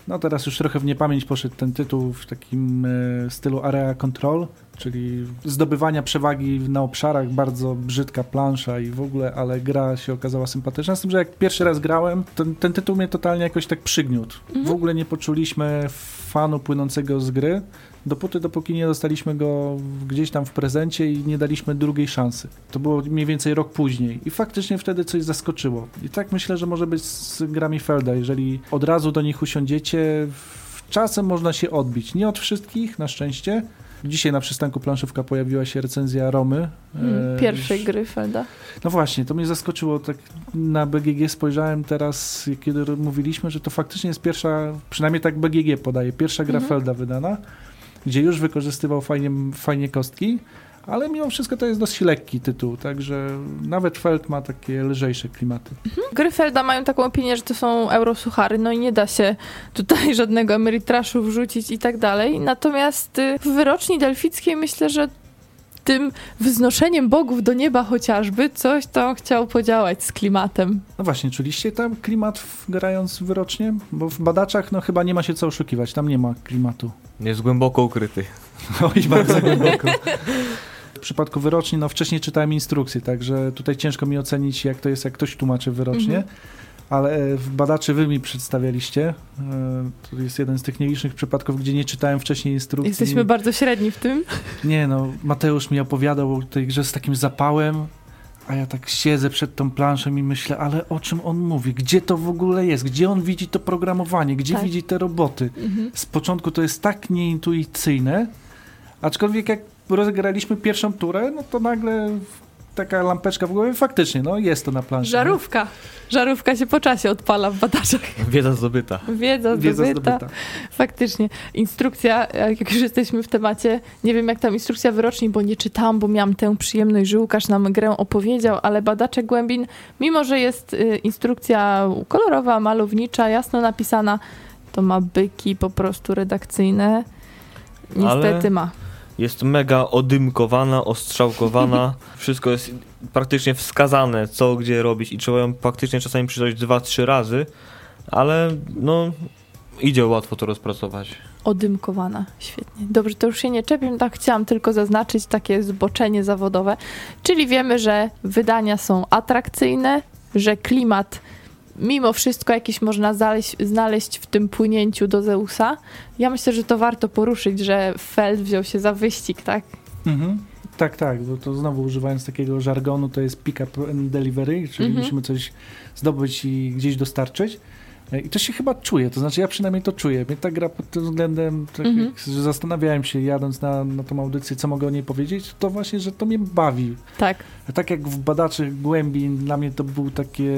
no teraz już trochę w niepamięć poszedł ten tytuł w takim e, stylu Area Control, czyli zdobywania przewagi na obszarach, bardzo brzydka plansza i w ogóle, ale gra się okazała sympatyczna. Z tym, że jak pierwszy raz grałem, ten, ten tytuł mnie totalnie jakoś tak przygniótł. W ogóle nie poczuliśmy fanu płynącego z gry, dopóty, dopóki nie dostaliśmy go gdzieś tam w prezencie i nie daliśmy drugiej szansy. To było mniej więcej rok później i faktycznie wtedy coś zaskoczyło. I tak myślę, że może być z grami Felda, jeżeli od razu do nich usiądziecie, czasem można się odbić. Nie od wszystkich, na szczęście. Dzisiaj na przystanku planszówka pojawiła się recenzja Romy. Mm, E, Pierwszej gry Felda. no właśnie, to mnie zaskoczyło. Tak na BGG spojrzałem teraz, kiedy mówiliśmy, że to faktycznie jest pierwsza, przynajmniej tak BGG podaje, pierwsza gra Mhm. Felda wydana, gdzie już wykorzystywał fajnie, fajnie kostki, ale mimo wszystko to jest dość lekki tytuł, także nawet Feld ma takie lżejsze klimaty. Gry Felda mają taką opinię, że to są eurosuchary, no i nie da się tutaj żadnego emerytraszu wrzucić i tak dalej. Natomiast y, w wyroczni delfickiej myślę, że tym wznoszeniem bogów do nieba chociażby coś tam chciał podziałać z klimatem. No właśnie, czuliście tam klimat w, grając wyrocznie? Bo w badaczach no chyba nie ma się co oszukiwać, tam nie ma klimatu. jest głęboko ukryty. Oj, bardzo głęboko. W przypadku wyroczni, no wcześniej czytałem instrukcję, także tutaj ciężko mi ocenić, jak to jest, jak ktoś tłumaczy wyrocznie. Mhm. Ale e, badaczy wy mi przedstawialiście. E, To jest jeden z tych nielicznych przypadków, gdzie nie czytałem wcześniej instrukcji. Jesteśmy bardzo średni w tym. Nie no, Mateusz mi opowiadał o tej grze z takim zapałem, a ja tak siedzę przed tą planszą i myślę, ale o czym on mówi? Gdzie to w ogóle jest? Gdzie on widzi to programowanie? Gdzie Tak. widzi te roboty? Mhm. z początku to jest tak nieintuicyjne, aczkolwiek jak rozegraliśmy pierwszą turę, no to nagle taka lampeczka w głowie, faktycznie, no jest to na planszy. Żarówka. Żarówka się po czasie odpala w badaczach. Wiedza zdobyta. Wiedza, Wiedza zdobyta. zdobyta. Faktycznie. Instrukcja, jak już jesteśmy w temacie, nie wiem jak tam instrukcja wyroczni, bo nie czytałam, bo miałam tę przyjemność, że Łukasz nam grę opowiedział, ale badacze głębin, mimo że jest y, instrukcja kolorowa, malownicza, jasno napisana, to ma byki po prostu redakcyjne. Niestety Ale- ma. Jest mega odymkowana, ostrzałkowana. Wszystko jest praktycznie wskazane, co gdzie robić i trzeba ją praktycznie czasami przeczytać dwa, trzy razy, ale no idzie łatwo to rozpracować. Odymkowana. Świetnie. Dobrze, to już się nie czepię, tak chciałam tylko zaznaczyć takie zboczenie zawodowe. Czyli wiemy, że wydania są atrakcyjne, że klimat mimo wszystko jakiś można znaleźć, znaleźć w tym płynięciu do Zeusa. Ja myślę, że to warto poruszyć, że Feld wziął się za wyścig, tak? Mhm. Tak, tak, bo to znowu używając takiego żargonu, to jest pick up and delivery, czyli Mhm. musimy coś zdobyć i gdzieś dostarczyć. I to się chyba czuje, to znaczy ja przynajmniej to czuję. Mnie ta gra pod tym względem, tak jak że zastanawiałem się jadąc na, na tą audycję, co mogę o niej powiedzieć, to właśnie, że to mnie bawi. Tak. Tak jak w Badaczy Głębin, dla mnie to było takie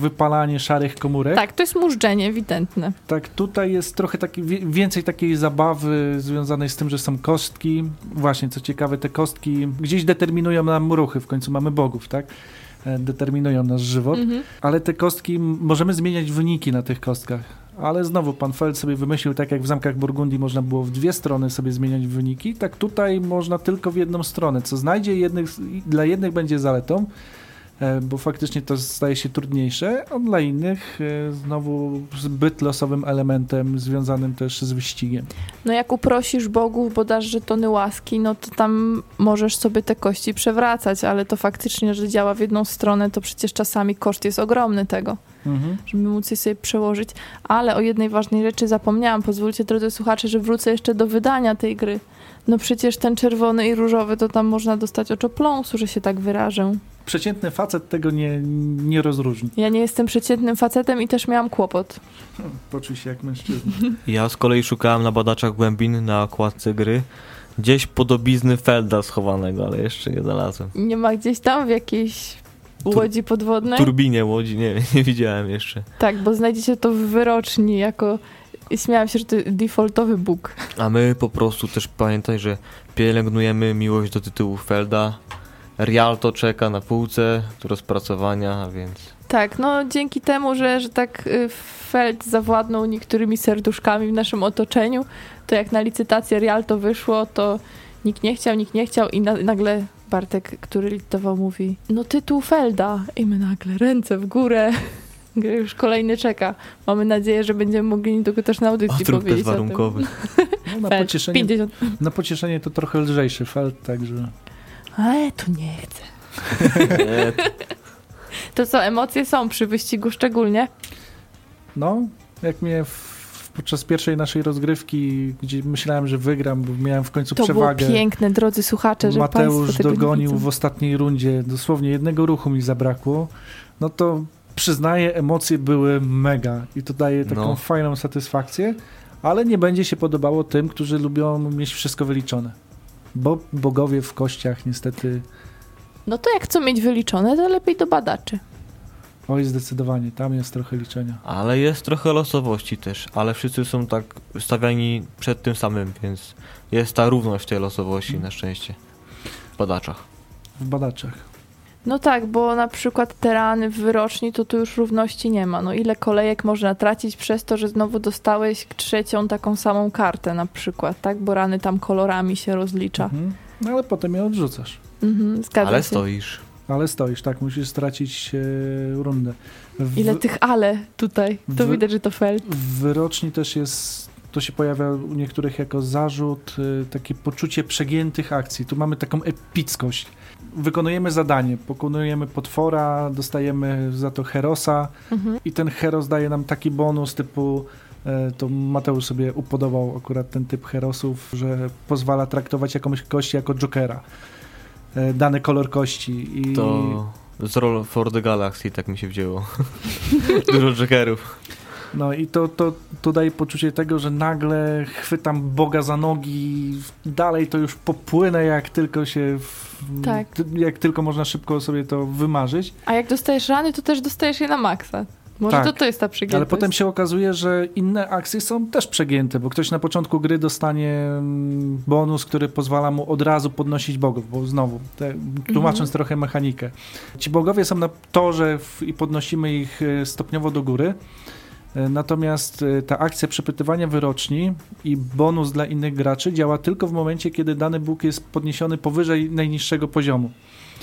wypalanie szarych komórek. Tak, to jest mużdżenie ewidentne. Tak, tutaj jest trochę taki, więcej takiej zabawy związanej z tym, że są kostki. Właśnie, co ciekawe, te kostki gdzieś determinują nam ruchy, w końcu mamy bogów, tak? E, Determinują nasz żywot, Mhm. ale te kostki, możemy zmieniać wyniki na tych kostkach. Ale znowu pan Feld sobie wymyślił, tak jak w zamkach Burgundii można było w dwie strony sobie zmieniać wyniki, tak tutaj można tylko w jedną stronę. Co znajdzie jednych, dla jednych będzie zaletą, bo faktycznie to staje się trudniejsze, a dla innych e, znowu zbyt losowym elementem związanym też z wyścigiem. No jak uprosisz bogów, bo dasz żetony łaski, no to tam możesz sobie te kości przewracać, ale to faktycznie, że działa w jedną stronę, to przecież czasami koszt jest ogromny tego, Mhm. żeby móc je sobie przełożyć. Ale o jednej ważnej rzeczy zapomniałam. Pozwólcie, drodzy słuchacze, że wrócę jeszcze do wydania tej gry. No przecież ten czerwony i różowy, to tam można dostać oczopląsu, że się tak wyrażę. Przeciętny facet tego nie, nie rozróżni. Ja nie jestem przeciętnym facetem i też miałam kłopot. Poczuj się jak mężczyzna. Ja z kolei szukałem na badaczach głębin na okładce gry gdzieś podobizny Felda schowanego, ale jeszcze nie znalazłem. Nie ma gdzieś tam w jakiejś łodzi podwodnej? Turbinie łodzi, nie, nie widziałem jeszcze. Tak, bo znajdziecie to w wyroczni jako... Śmiałam się, że to defaultowy Bóg. A my po prostu też pamiętaj, że pielęgnujemy miłość do tytułu Felda. Rialto czeka na półce do rozpracowania, więc Tak, no dzięki temu, że, że tak y, Feld zawładnął niektórymi serduszkami w naszym otoczeniu, to jak na licytację Rialto wyszło, to nikt nie chciał, nikt nie chciał i na, nagle Bartek, który licytował, mówi no tytuł Felda i my nagle ręce w górę. Już kolejny czeka. Mamy nadzieję, że będziemy mogli niedługo też na audycji odruch powiedzieć bezwarunkowy. No, na, pocieszenie, 50. na pocieszenie to trochę lżejszy felt, także... Ale tu nie chcę. To co, emocje są przy wyścigu szczególnie? No, jak mnie w, podczas pierwszej naszej rozgrywki, gdzie myślałem, że wygram, bo miałem w końcu To przewagę. było piękne, drodzy słuchacze, że Mateusz dogonił w ostatniej rundzie, dosłownie jednego ruchu mi zabrakło, no to przyznaję, emocje były mega i to daje taką No. fajną satysfakcję, ale nie będzie się podobało tym, którzy lubią mieć wszystko wyliczone. Bo bogowie w kościach niestety, No to jak chcą mieć wyliczone, to lepiej do badaczy. oj zdecydowanie, tam jest trochę liczenia. Ale jest trochę losowości też, ale wszyscy są tak stawiani przed tym samym, więc jest ta równość tej losowości na szczęście w badaczach. W badaczach. No tak, bo na przykład te rany w wyroczni, to tu już równości nie ma. No ile kolejek można tracić przez to, że znowu dostałeś trzecią taką samą kartę na przykład, tak? Bo rany tam kolorami się rozlicza. Mhm. No ale potem je odrzucasz. Mhm, zgadza Ale się. stoisz. Ale stoisz, tak, musisz stracić e, rundę. W, Ile tych ale tutaj. To w- widać, że to felt. w wyroczni też jest, to się pojawia u niektórych jako zarzut, y, takie poczucie przegiętych akcji. Tu mamy taką epickość. Wykonujemy zadanie, pokonujemy potwora, dostajemy za to herosa Mhm. i ten heros daje nam taki bonus typu e, to Mateusz sobie upodobał akurat ten typ herosów, że pozwala traktować jakąś kość jako jokera. E, Dany kolor kości. I To z Roll for the Galaxy tak mi się wzięło. Dużo jokerów. No i to, to, to daje poczucie tego, że nagle chwytam Boga za nogi, dalej to już popłynę jak tylko się, w, Tak. jak tylko można szybko sobie to wymarzyć. A jak dostajesz rany, to też dostajesz je na maksa. Może Tak. to to jest ta przegiętość. Ale potem się okazuje, że inne akcje są też przegięte, bo ktoś na początku gry dostanie mm, bonus, który pozwala mu od razu podnosić bogów, bo znowu, te, tłumacząc Mhm. trochę mechanikę. Ci bogowie są na torze w, i podnosimy ich e, stopniowo do góry. E, Natomiast e, ta akcja przepytywania wyroczni i bonus dla innych graczy działa tylko w momencie, kiedy dany Bóg jest podniesiony powyżej najniższego poziomu.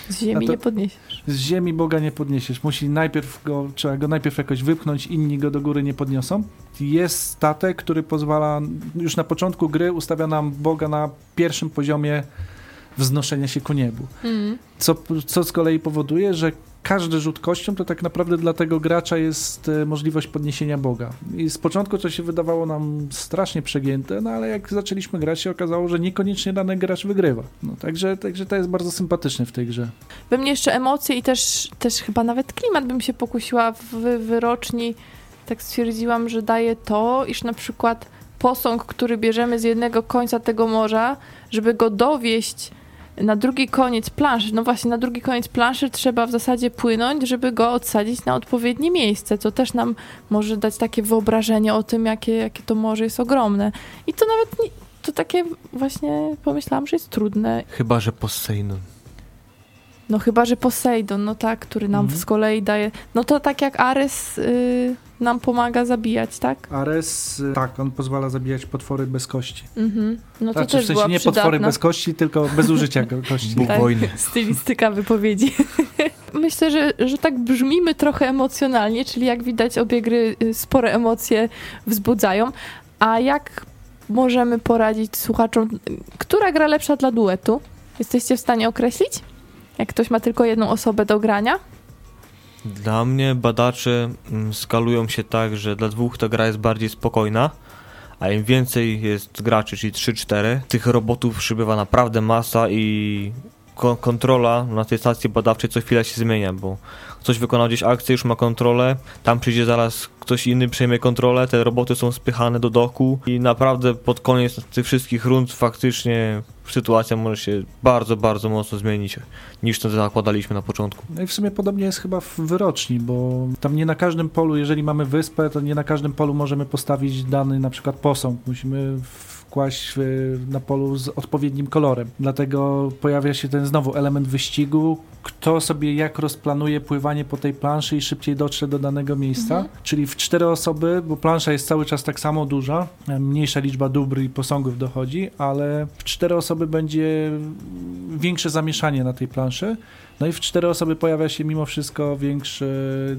Z ziemi to- nie podniesiesz. Z ziemi Boga nie podniesiesz. Musi najpierw go, trzeba go najpierw jakoś wypchnąć, inni go do góry nie podniosą. Jest statek, który pozwala, już na początku gry ustawia nam Boga na pierwszym poziomie wznoszenia się ku niebu. Mm. Co, co z kolei powoduje, że każdy rzut kością to tak naprawdę dla tego gracza jest e, możliwość podniesienia Boga. I z początku to się wydawało nam strasznie przegięte, no ale jak zaczęliśmy grać się okazało, że niekoniecznie dany gracz wygrywa. No, także, także to jest bardzo sympatyczne w tej grze. We mnie jeszcze emocje i też, też chyba nawet klimat bym się pokusiła w wyroczni. Tak stwierdziłam, że daje to, iż na przykład posąg, który bierzemy z jednego końca tego morza, żeby go dowieść na drugi koniec planszy, no właśnie na drugi koniec planszy trzeba w zasadzie płynąć, żeby go odsadzić na odpowiednie miejsce, co też nam może dać takie wyobrażenie o tym, jakie, jakie to morze jest ogromne. I to nawet nie, to takie właśnie pomyślałam, że jest trudne Chyba, że Poseidon. No chyba, że Poseidon, no tak, który nam Mhm. z kolei daje. No to tak jak Ares y, nam pomaga zabijać, tak? Ares, y, tak, on pozwala zabijać potwory bez kości. Mhm. No to Znaczy, też w sensie była nie potwory przydatna bez kości, tylko bez użycia kości. Bóg Tak. wojny. stylistyka wypowiedzi. Myślę, że, że tak brzmimy trochę emocjonalnie, czyli jak widać obie gry y, spore emocje wzbudzają. A jak możemy poradzić słuchaczom, która gra lepsza dla duetu? Jesteście w stanie określić? Jak ktoś ma tylko jedną osobę do grania? Dla mnie badacze mm, skalują się tak, że dla dwóch ta gra jest bardziej spokojna, a im więcej jest graczy, czyli 3-4, tych robotów przybywa naprawdę masa i ko- kontrola na tej stacji badawczej co chwila się zmienia, bo ktoś wykonał gdzieś akcję, już ma kontrolę, tam przyjdzie zaraz ktoś inny, przejmie kontrolę, te roboty są spychane do doku i naprawdę pod koniec tych wszystkich rund faktycznie sytuacja może się bardzo, bardzo mocno zmienić niż to zakładaliśmy na początku. No i w sumie podobnie jest chyba w wyroczni, bo tam nie na każdym polu, jeżeli mamy wyspę, to nie na każdym polu możemy postawić dany na przykład posąg. Musimy wkłaść y, na polu z odpowiednim kolorem. Dlatego pojawia się ten znowu element wyścigu, kto sobie jak rozplanuje pływanie po tej planszy i szybciej dotrze do danego miejsca. Mhm. Czyli w cztery osoby, bo plansza jest cały czas tak samo duża, e, mniejsza liczba dóbr i posągów dochodzi, ale w cztery osoby będzie większe zamieszanie na tej planszy. No i w cztery osoby pojawia się mimo wszystko większy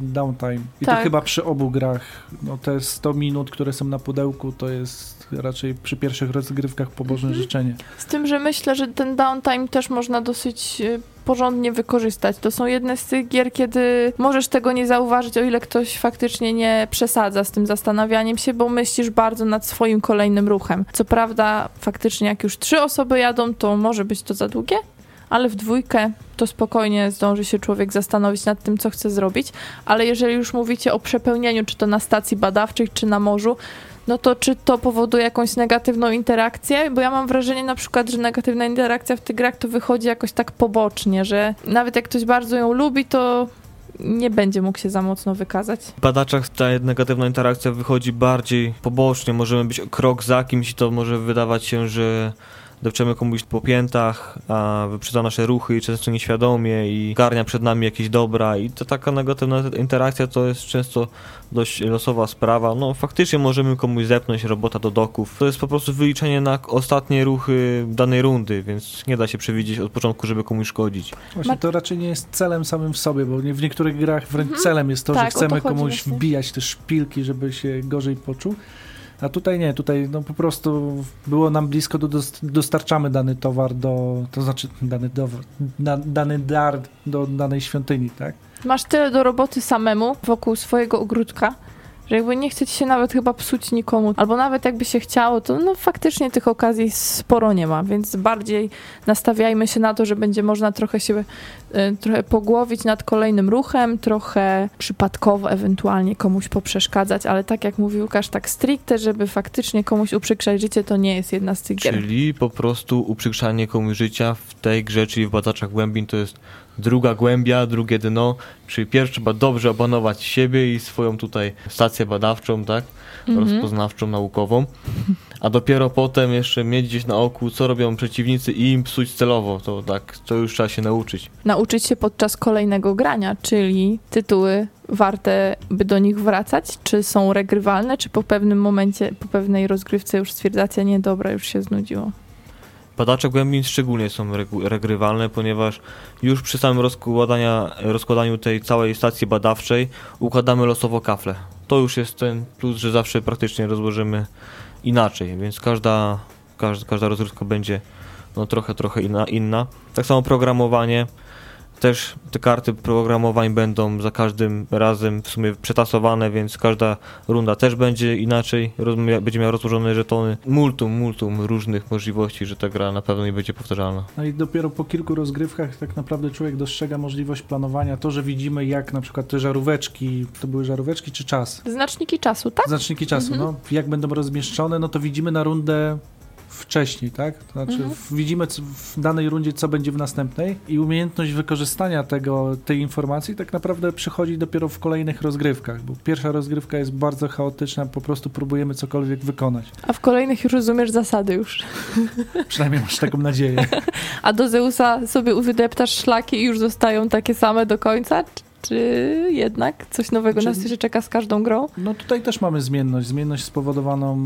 downtime. I to Tak. chyba przy obu grach. No te 100 minut, które są na pudełku, to jest raczej przy pierwszych rozgrywkach pobożne Mhm. życzenie. Z tym, że myślę, że ten downtime też można dosyć y, porządnie wykorzystać. To są jedne z tych gier, kiedy możesz tego nie zauważyć, o ile ktoś faktycznie nie przesadza z tym zastanawianiem się, bo myślisz bardzo nad swoim kolejnym ruchem. Co prawda, faktycznie jak już trzy osoby jadą, to może być to za długie, ale w dwójkę to spokojnie zdąży się człowiek zastanowić nad tym, co chce zrobić. Ale jeżeli już mówicie o przepełnieniu, czy to na stacji badawczej, czy na morzu, no to czy to powoduje jakąś negatywną interakcję? Bo ja mam wrażenie na przykład, że negatywna interakcja w tych grach to wychodzi jakoś tak pobocznie, że nawet jak ktoś bardzo ją lubi, to nie będzie mógł się za mocno wykazać. W badaczach ta negatywna interakcja wychodzi bardziej pobocznie, możemy być krok za kimś i to może wydawać się, że depczemy komuś po piętach, a wyprzedza nasze ruchy i często nieświadomie i garnia przed nami jakieś dobra i to taka negatywna interakcja to jest często dość losowa sprawa. No faktycznie możemy komuś zepnąć robota do doków. To jest po prostu wyliczenie na ostatnie ruchy danej rundy, więc nie da się przewidzieć od początku, żeby komuś szkodzić. Właśnie to raczej nie jest celem samym w sobie, bo w niektórych grach wręcz Mhm. celem jest to, Tak, że to chcemy chodzi komuś właśnie. wbijać te szpilki, żeby się gorzej poczuł. A tutaj nie, tutaj no po prostu było nam blisko, do, dos- dostarczamy dany towar do, to znaczy dany, towar, da, dany dar do danej świątyni, tak? Masz tyle do roboty samemu wokół swojego ogródka, Że jakby nie chce ci się nawet chyba psuć nikomu, albo nawet jakby się chciało, to no faktycznie tych okazji sporo nie ma, więc bardziej nastawiajmy się na to, że będzie można trochę się y, trochę pogłowić nad kolejnym ruchem, trochę przypadkowo ewentualnie komuś poprzeszkadzać, ale tak jak mówił Łukasz, tak stricte, żeby faktycznie komuś uprzykrzać życie, to nie jest jedna z tych gier. Czyli po prostu uprzykrzanie komuś życia w tej grze, czyli w badaczach głębin, to jest druga głębia, drugie dno. Czyli pierwszy trzeba dobrze opanować siebie i swoją tutaj stację badawczą, tak? Mhm. Rozpoznawczą, naukową. A dopiero potem jeszcze mieć gdzieś na oku, co robią przeciwnicy i im psuć celowo. To tak, to już trzeba się nauczyć. Nauczyć się podczas kolejnego grania, czyli tytuły warte, by do nich wracać, czy są regrywalne, czy po pewnym momencie, po pewnej rozgrywce już stwierdzacie, nie, dobra, już się znudziło. Badacze głębin szczególnie są regrywalne, ponieważ już przy samym rozkładaniu tej całej stacji badawczej układamy losowo kafle. To już jest ten plus, że zawsze praktycznie rozłożymy inaczej, więc każda, każda, każda rozgrywka będzie no, trochę, trochę inna, inna. Tak samo programowanie. Też te karty programowań będą za każdym razem w sumie przetasowane, więc każda runda też będzie inaczej, będzie miała rozłożone żetony. Multum, multum różnych możliwości, że ta gra na pewno nie będzie powtarzalna. No i dopiero po kilku rozgrywkach tak naprawdę człowiek dostrzega możliwość planowania. To, że widzimy jak na przykład te żaróweczki, to były żaróweczki czy czas? Znaczniki czasu, tak? Znaczniki czasu, Mhm. no, jak będą rozmieszczone, no to widzimy na rundę wcześniej, tak? To znaczy Mhm. widzimy w danej rundzie, co będzie w następnej i umiejętność wykorzystania tego, tej informacji tak naprawdę przychodzi dopiero w kolejnych rozgrywkach, bo pierwsza rozgrywka jest bardzo chaotyczna, po prostu próbujemy cokolwiek wykonać. A w kolejnych już rozumiesz zasady już. Przynajmniej masz taką nadzieję. A do Zeusa sobie wydeptasz szlaki i już zostają takie same do końca? Czy- jednak coś nowego Czy- nas jeszcze czeka z każdą grą? No tutaj też mamy zmienność. Zmienność spowodowaną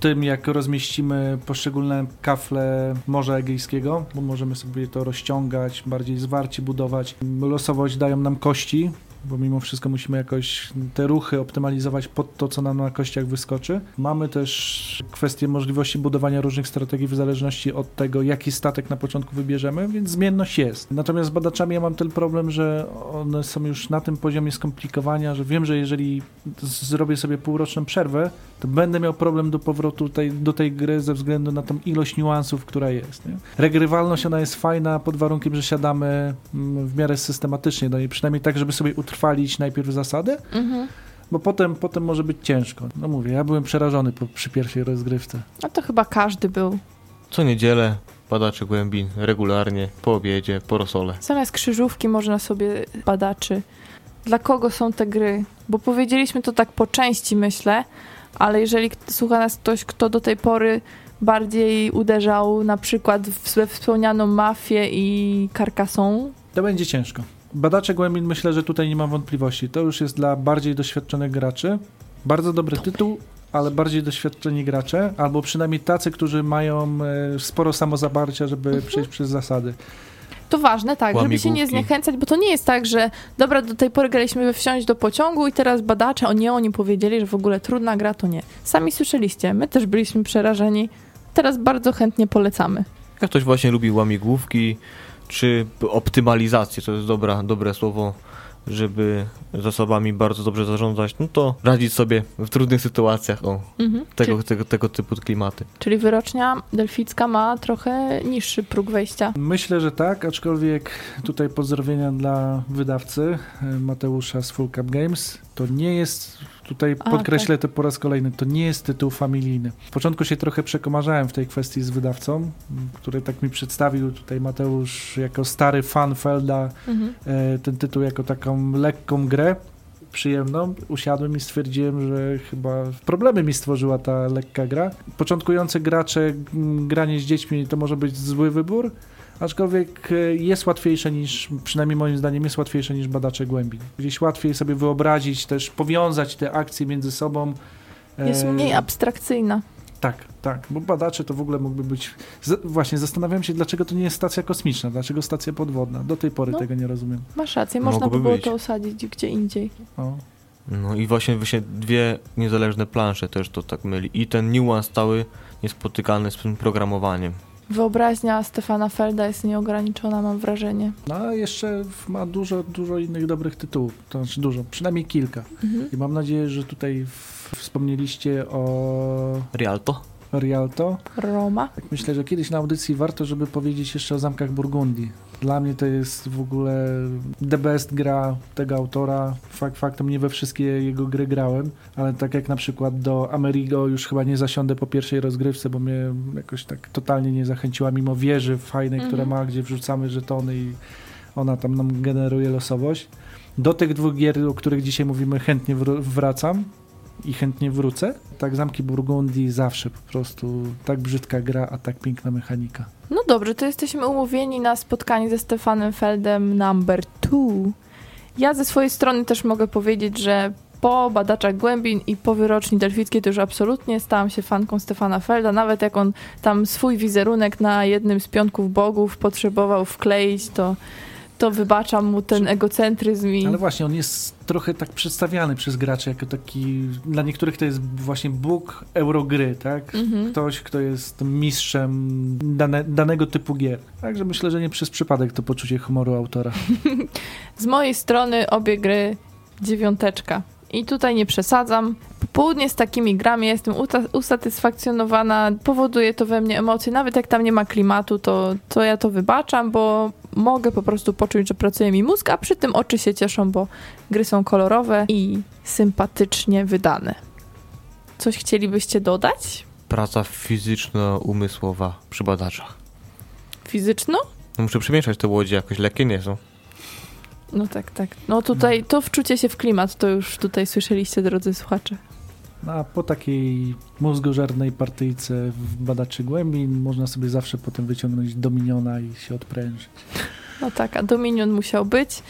tym, jak rozmieścimy poszczególne kafle Morza Egejskiego, bo możemy sobie to rozciągać, bardziej zwarcie budować. Losowość dają nam kości, bo mimo wszystko musimy jakoś te ruchy optymalizować pod to, co nam na kościach wyskoczy. Mamy też kwestię możliwości budowania różnych strategii w zależności od tego, jaki statek na początku wybierzemy, więc zmienność jest. Natomiast z badaczami ja mam ten problem, że one są już na tym poziomie skomplikowania, że wiem, że jeżeli zrobię sobie półroczną przerwę, to będę miał problem do powrotu tej, do tej gry ze względu na tą ilość niuansów, która jest. Nie? Regrywalność ona jest fajna pod warunkiem, że siadamy mm, w miarę systematycznie do niej, przynajmniej tak, żeby sobie utrwalić najpierw zasady, Mhm. bo potem, potem może być ciężko. No mówię, ja byłem przerażony po, przy pierwszej rozgrywce. No to chyba każdy był. Co niedzielę badacze głębin regularnie, po obiedzie, po rosole. Zamiast krzyżówki można sobie badaczy. Dla kogo są te gry? Bo powiedzieliśmy to tak po części, myślę, ale jeżeli słucha nas ktoś, kto do tej pory bardziej uderzał na przykład w we wspomnianą mafię i Carcassonne, To będzie ciężko. Badacze głębin myślę, że tutaj nie mam wątpliwości. To już jest dla bardziej doświadczonych graczy. Bardzo dobry tytuł, ale bardziej doświadczeni gracze, albo przynajmniej tacy, którzy mają e, sporo samozaparcia, żeby przejść przez zasady. to ważne, tak, żeby się nie zniechęcać, bo to nie jest tak, że dobra, do tej pory graliśmy wsiąść do pociągu i teraz badacze, o nie, oni powiedzieli, że w ogóle trudna gra to nie. Sami słyszeliście, my też byliśmy przerażeni, teraz bardzo chętnie polecamy. Jak ktoś właśnie lubi łamigłówki, czy optymalizację, to jest dobra, dobre słowo, żeby zasobami bardzo dobrze zarządzać, no to radzić sobie w trudnych sytuacjach, o, Mhm. tego, tego, tego typu klimaty. Czyli wyrocznia delficka ma trochę niższy próg wejścia. Myślę, że tak, aczkolwiek tutaj pozdrowienia dla wydawcy e, Mateusza z Full Cup Games. To nie jest, tutaj A, podkreślę to po raz kolejny, to nie jest tytuł familijny. W początku się trochę przekomarzałem w tej kwestii z wydawcą, który tak mi przedstawił tutaj Mateusz jako stary fan Felda Mhm. e, ten tytuł jako taką lekką grę, przyjemną. Usiadłem i stwierdziłem, że chyba problemy mi stworzyła ta lekka gra. Początkujący gracze, granie z dziećmi to może być zły wybór, aczkolwiek e, jest łatwiejsze niż, przynajmniej moim zdaniem jest łatwiejsze niż badacze głębin. Gdzieś łatwiej sobie wyobrazić, też powiązać te akcje między sobą. Jest mniej abstrakcyjna. tak, tak, bo badacze to w ogóle mógłby być. Z, właśnie zastanawiam się, dlaczego to nie jest stacja kosmiczna, dlaczego stacja podwodna. Do tej pory No. tego nie rozumiem. Masz rację, można by Mogłoby było być. to osadzić gdzie indziej. O. No i właśnie, właśnie dwie niezależne plansze też to tak myli. I ten niuans stały niespotykany z tym programowaniem. Wyobraźnia Stefana Felda jest nieograniczona, mam wrażenie. No a jeszcze ma dużo, dużo innych dobrych tytułów. To znaczy dużo, przynajmniej kilka. Mhm. I mam nadzieję, że tutaj wspomnieliście o Rialto? Rialto. Roma. Tak myślę, że kiedyś na audycji warto, żeby powiedzieć jeszcze o Zamkach Burgundii. Dla mnie to jest w ogóle the best gra tego autora. Fakt faktem nie we wszystkie jego gry grałem, ale tak jak na przykład do Amerigo już chyba nie zasiądę po pierwszej rozgrywce, bo mnie jakoś tak totalnie nie zachęciła, mimo wieży fajnej, Mhm. która ma, gdzie wrzucamy żetony i ona tam nam generuje losowość. Do tych dwóch gier, o których dzisiaj mówimy, chętnie wr- wracam i chętnie wrócę. Tak, Zamki Burgundii zawsze po prostu tak brzydka gra, a tak piękna mechanika. No dobrze, to jesteśmy umówieni na spotkanie ze Stefanem Feldem number two. Ja ze swojej strony też mogę powiedzieć, że po badaczach głębin i po wyroczni delfickiej to już absolutnie stałam się fanką Stefana Felda. Nawet jak on tam swój wizerunek na jednym z pionków bogów potrzebował wkleić, to, to wybaczam mu ten egocentryzm i... Ale właśnie, on jest trochę tak przedstawiany przez graczy jako taki, dla niektórych to jest właśnie bóg eurogry, tak? Mhm. Ktoś, kto jest mistrzem dane, danego typu gier. Także myślę, że nie przez przypadek to poczucie humoru autora. Z mojej strony obie gry dziewiąteczka. I tutaj nie przesadzam. Popołudnie z takimi grami jestem usatysfakcjonowana, powoduje to we mnie emocje. Nawet jak tam nie ma klimatu, to, to ja to wybaczam, bo mogę po prostu poczuć, że pracuje mi mózg, a przy tym oczy się cieszą, bo gry są kolorowe i sympatycznie wydane. Coś chcielibyście dodać? Praca fizyczno-umysłowa przy badaczach. Fizyczno? No muszę przemieszać te łodzie, jakoś lekkie nie są. No tak, tak. No tutaj to wczucie się w klimat, to już tutaj słyszeliście, drodzy słuchacze. No, a po takiej mózgożernej partyjce w badaczy głębin można sobie zawsze potem wyciągnąć dominiona i się odprężyć. No tak, a Dominion musiał być.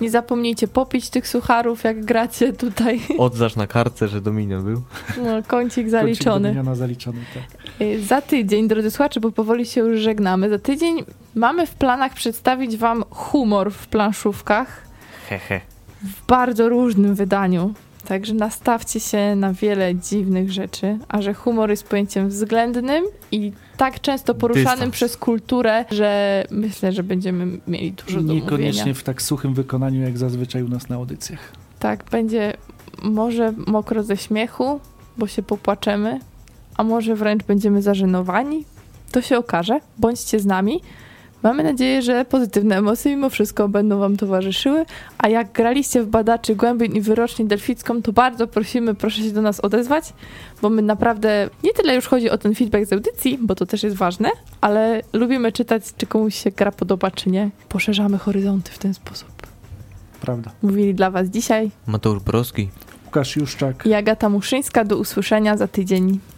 Nie zapomnijcie popić tych sucharów, jak gracie tutaj. Odzacz na kartce, że Dominion był. No, kącik Kącik zaliczony. Dominiona zaliczony, tak. Y, Za tydzień, drodzy słuchacze, bo powoli się już żegnamy. Za tydzień mamy w planach przedstawić wam humor w planszówkach Hehe. w bardzo różnym wydaniu. Także nastawcie się na wiele dziwnych rzeczy, a że humor jest pojęciem względnym i tak często poruszanym Dystans. przez kulturę, że myślę, że będziemy mieli dużo do mówienia. Niekoniecznie w tak suchym wykonaniu, jak zazwyczaj u nas na audycjach. Tak, będzie może mokro ze śmiechu, bo się popłaczemy, a może wręcz będziemy zażenowani. To się okaże. Bądźcie z nami. Mamy nadzieję, że pozytywne emocje mimo wszystko będą Wam towarzyszyły. A jak graliście w badaczy głębin i wyrocznie delficką, to bardzo prosimy, proszę się do nas odezwać, bo my naprawdę nie tyle już chodzi o ten feedback z audycji, bo to też jest ważne, ale lubimy czytać, czy komuś się gra podoba, czy nie. Poszerzamy horyzonty w ten sposób. Prawda. Mówili dla Was dzisiaj Mateusz Borowski. Łukasz Juszczak. i Agata Muszyńska. Do usłyszenia za tydzień.